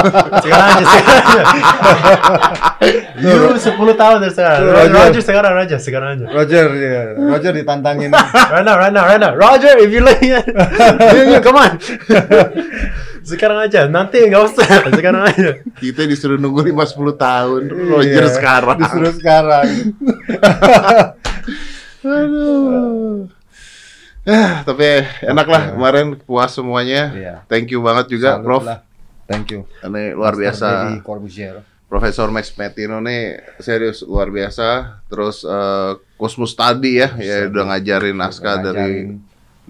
Sekarang aja, sekarang aja. You 10 tahun dari sekarang. Roger. Roger sekarang aja, sekarang aja. Roger ya. Roger ditantangin. Right now, right now, right now. Roger, if you like it. yeah, yeah, come on. sekarang aja, nanti nggak usah. Sekarang aja. Kita disuruh nunggu 5-10 tahun. Roger Iya, sekarang. Disuruh sekarang. Aduh. Ah, tapi enak lah Oke. kemarin puas semuanya. Iya. Thank you banget juga, Salut Prof. lah. Thank you. Ini luar biasa. Profesor Max Metino nih serius luar biasa. Terus eh, Cosmos tadi ya, ya udah ngajarin naskah dari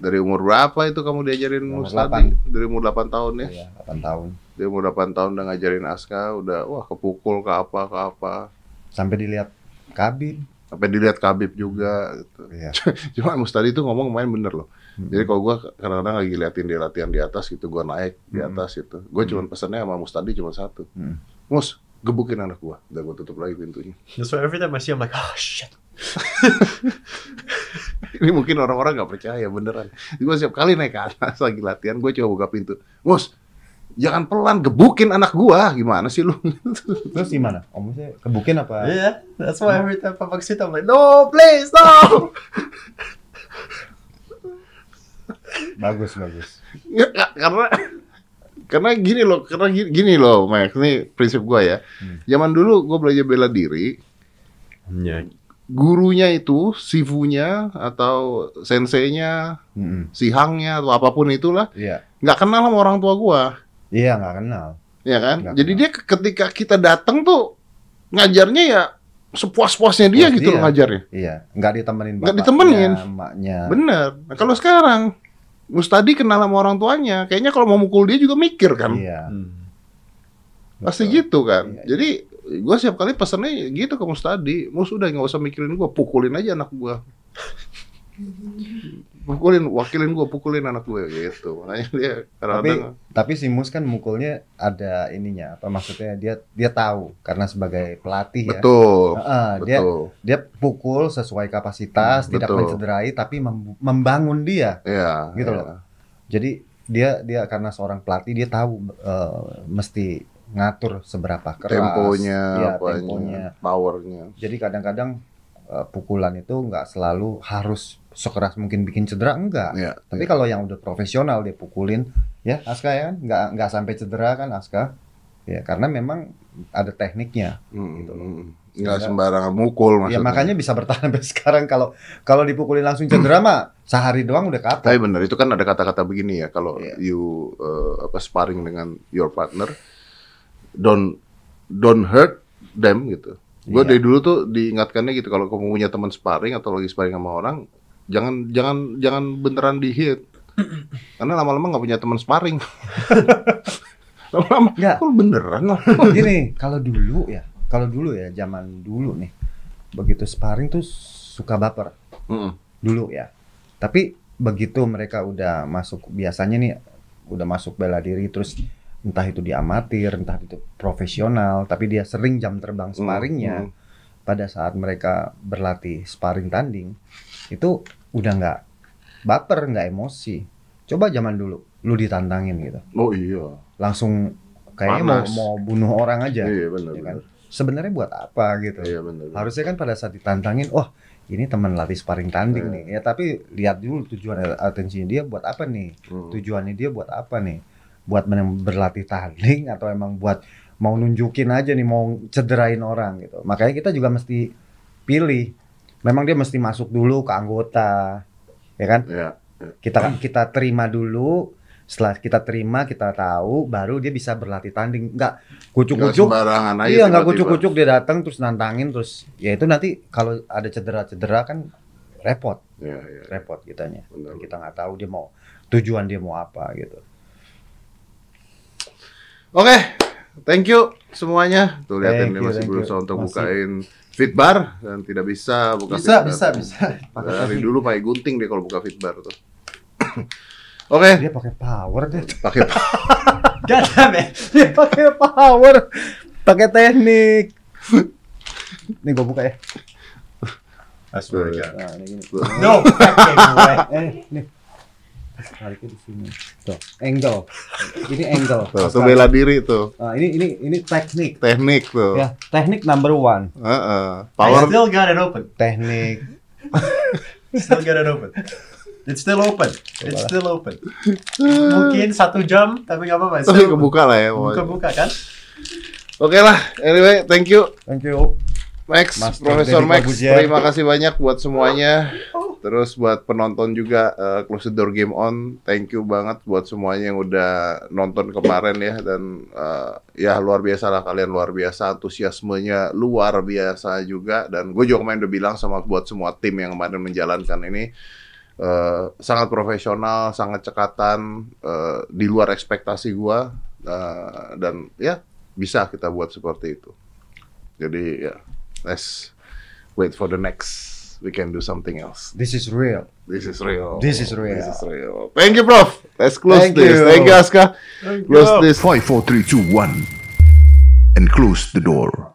dari umur berapa itu kamu diajarin Umur Mustadi? Dari umur 8 tahun ya. Iya, 8 tahun. Dari umur 8 tahun udah ngajarin naskah, udah wah kepukul ke apa ke apa. Sampai dilihat kabin. Sampai dilihat Kabib juga gitu. Iya. Cuma Mustadi itu ngomong main bener loh. Jadi kalau gua kadang-kadang lagi liatin dia latihan di atas gitu, gua naik di Hmm. atas gitu. Gue cuma pesannya sama Mustadi cuma satu. Hmm. Mus, gebukin anak gua. Udah gua tutup lagi pintunya. That's why every time I see, I'm like, oh shit. Ini mungkin orang-orang nggak percaya beneran. Gue setiap kali naik ke atas lagi latihan, gue coba buka pintu. Mus, jangan pelan gebukin anak gua gimana sih lu Terus gimana? Om saya kebukin apa? Yeah, that's why every time Papa sit, I'm like, no, please, no. Bagus bagus. Nggak, nggak, karena karena gini loh karena gini, gini loh Max ini prinsip gua ya zaman dulu gua belajar bela diri yeah. gurunya itu sifunya atau senseinya Mm-mm. si hangnya atau apa pun itulah Iya. nggak kenal sama orang tua gua Iya nggak kenal. ya kan Nggak jadi kenal. dia ke- ketika kita datang tuh ngajarnya ya sepuas-puasnya dia Puas gitu loh dia. ngajarnya Iya. Nggak ditemenin Nggak ditemenin. emaknya. bener nah, kalau sekarang Mustadi kenal sama orang tuanya kayaknya kalau mau mukul dia juga mikir kan Iya. Hmm. Pasti Betul. gitu kan. Iya, iya. Jadi gue setiap kali pesennya gitu ke Mustadi. Mus udah nggak usah mikirin gue, pukulin aja anak gue. Pukulin, wakilin gue, pukulin anak gue gitu. Makanya dia Tapi kadang-kadang tapi si Mus kan mukulnya ada ininya apa maksudnya dia dia tahu karena sebagai pelatih ya. betul, Heeh, dia betul. dia pukul sesuai kapasitas, tidak betul. mencederai tapi mem- membangun dia. Iya, Gitu iya. loh. Jadi dia dia karena seorang pelatih dia tahu eh, mesti ngatur seberapa keras Temponya, ya, apanya, temponya. powernya. Jadi kadang-kadang eh, pukulan itu nggak selalu harus sekeras mungkin bikin cedera enggak. Iya. Tapi iya. kalau yang udah profesional dia pukulin, ya Aska ya kan, nggak nggak sampai cedera kan Aska. Ya karena memang ada tekniknya. Hmm, gitu loh. hmm. nggak sembarangan mukul maksudnya. Ya makanya bisa bertahan sampai sekarang kalau kalau dipukulin langsung cedera mah sehari doang udah kapok. Tapi benar itu kan ada kata-kata begini ya kalau Iya. you uh, apa sparring dengan your partner don't don't hurt them gitu. Gue Iya. dari dulu tuh diingatkannya gitu kalau kamu punya teman sparring atau lagi sparring sama orang jangan jangan jangan beneran di hit. Karena lama-lama nggak punya teman sparring. lama-lama Nggak. kok beneran lah. Gini, kalau dulu ya, kalau dulu ya zaman dulu nih, begitu sparring tuh suka baper Mm-mm. dulu ya. Tapi begitu mereka udah masuk biasanya nih udah masuk bela diri terus entah itu di amatir, entah itu profesional, tapi dia sering jam terbang sparringnya Mm, pada saat mereka berlatih sparring tanding itu udah nggak baper, nggak emosi. Coba zaman dulu lu ditantangin gitu. Oh iya. langsung kayaknya mau Panas. mau bunuh orang aja. Iya benar. ya kan? benar. Sebenarnya buat apa gitu? Iya benar. Harusnya kan pada saat ditantangin, wah ini teman latih sparring tanding Iya. nih. Ya tapi lihat dulu tujuan atensinya dia buat apa nih? Hmm. Tujuannya dia buat apa nih? Buat berlatih tanding atau emang buat mau nunjukin aja nih mau cederain orang gitu. Makanya kita juga mesti pilih. Memang dia mesti masuk dulu ke anggota, ya kan? Iya. Kita kita terima dulu. Setelah kita terima, kita tahu, baru dia bisa berlatih tanding. Enggak Nggak kucuk-kucuk. Iya nggak tiba-tiba. kucuk-kucuk dia datang terus nantangin terus ya itu nanti kalau ada cedera-cedera kan repot Iya iya. repot kitanya Benar. kita nggak tahu dia mau tujuan dia mau apa gitu Oke, thank you semuanya. Tuh lihatin Thank dia masih berusaha untuk Masih. bukain fitbar dan tidak bisa buka Bisa, fitbar. bisa, bisa. Pakai Dari dulu pakai gunting dia kalau buka fitbar tuh. Oke, dia pakai power deh pakai damn it. dia pakai power pakai teknik nih gue buka ya God. nah ini gini No, eh nih tariknya di sini tuh angle ini angle tuh, tuh bela diri tuh. Nah, ini ini ini teknik Teknik tuh. ya teknik number one Heeh. I Power still got it open. teknik Still got it open. It's still open. It's still open. Mungkin satu jam, tapi nggak apa-apa. Tapi kebuka lah ya. pokoknya. Buka-buka kan? Oke lah, anyway, thank you thank you Max, Master Profesor Max. Terima kasih banyak buat semuanya. Terus buat penonton juga eh, Close the Door Game On, thank you banget buat semuanya yang udah nonton kemarin ya dan eh, ya luar biasa lah kalian luar biasa antusiasmenya luar biasa juga dan gue juga kemarin udah bilang sama buat semua tim yang kemarin menjalankan ini eh, sangat profesional, sangat cekatan eh, di luar ekspektasi gua eh, dan ya bisa kita buat seperti itu. Jadi ya let's wait for the next. We can do something else. this is real This is real. This is real. This is real. Thank you, Prof. Let's close Thank this. you. Thank you, Aska. Close this. Five, four, three, two, one, and close the door.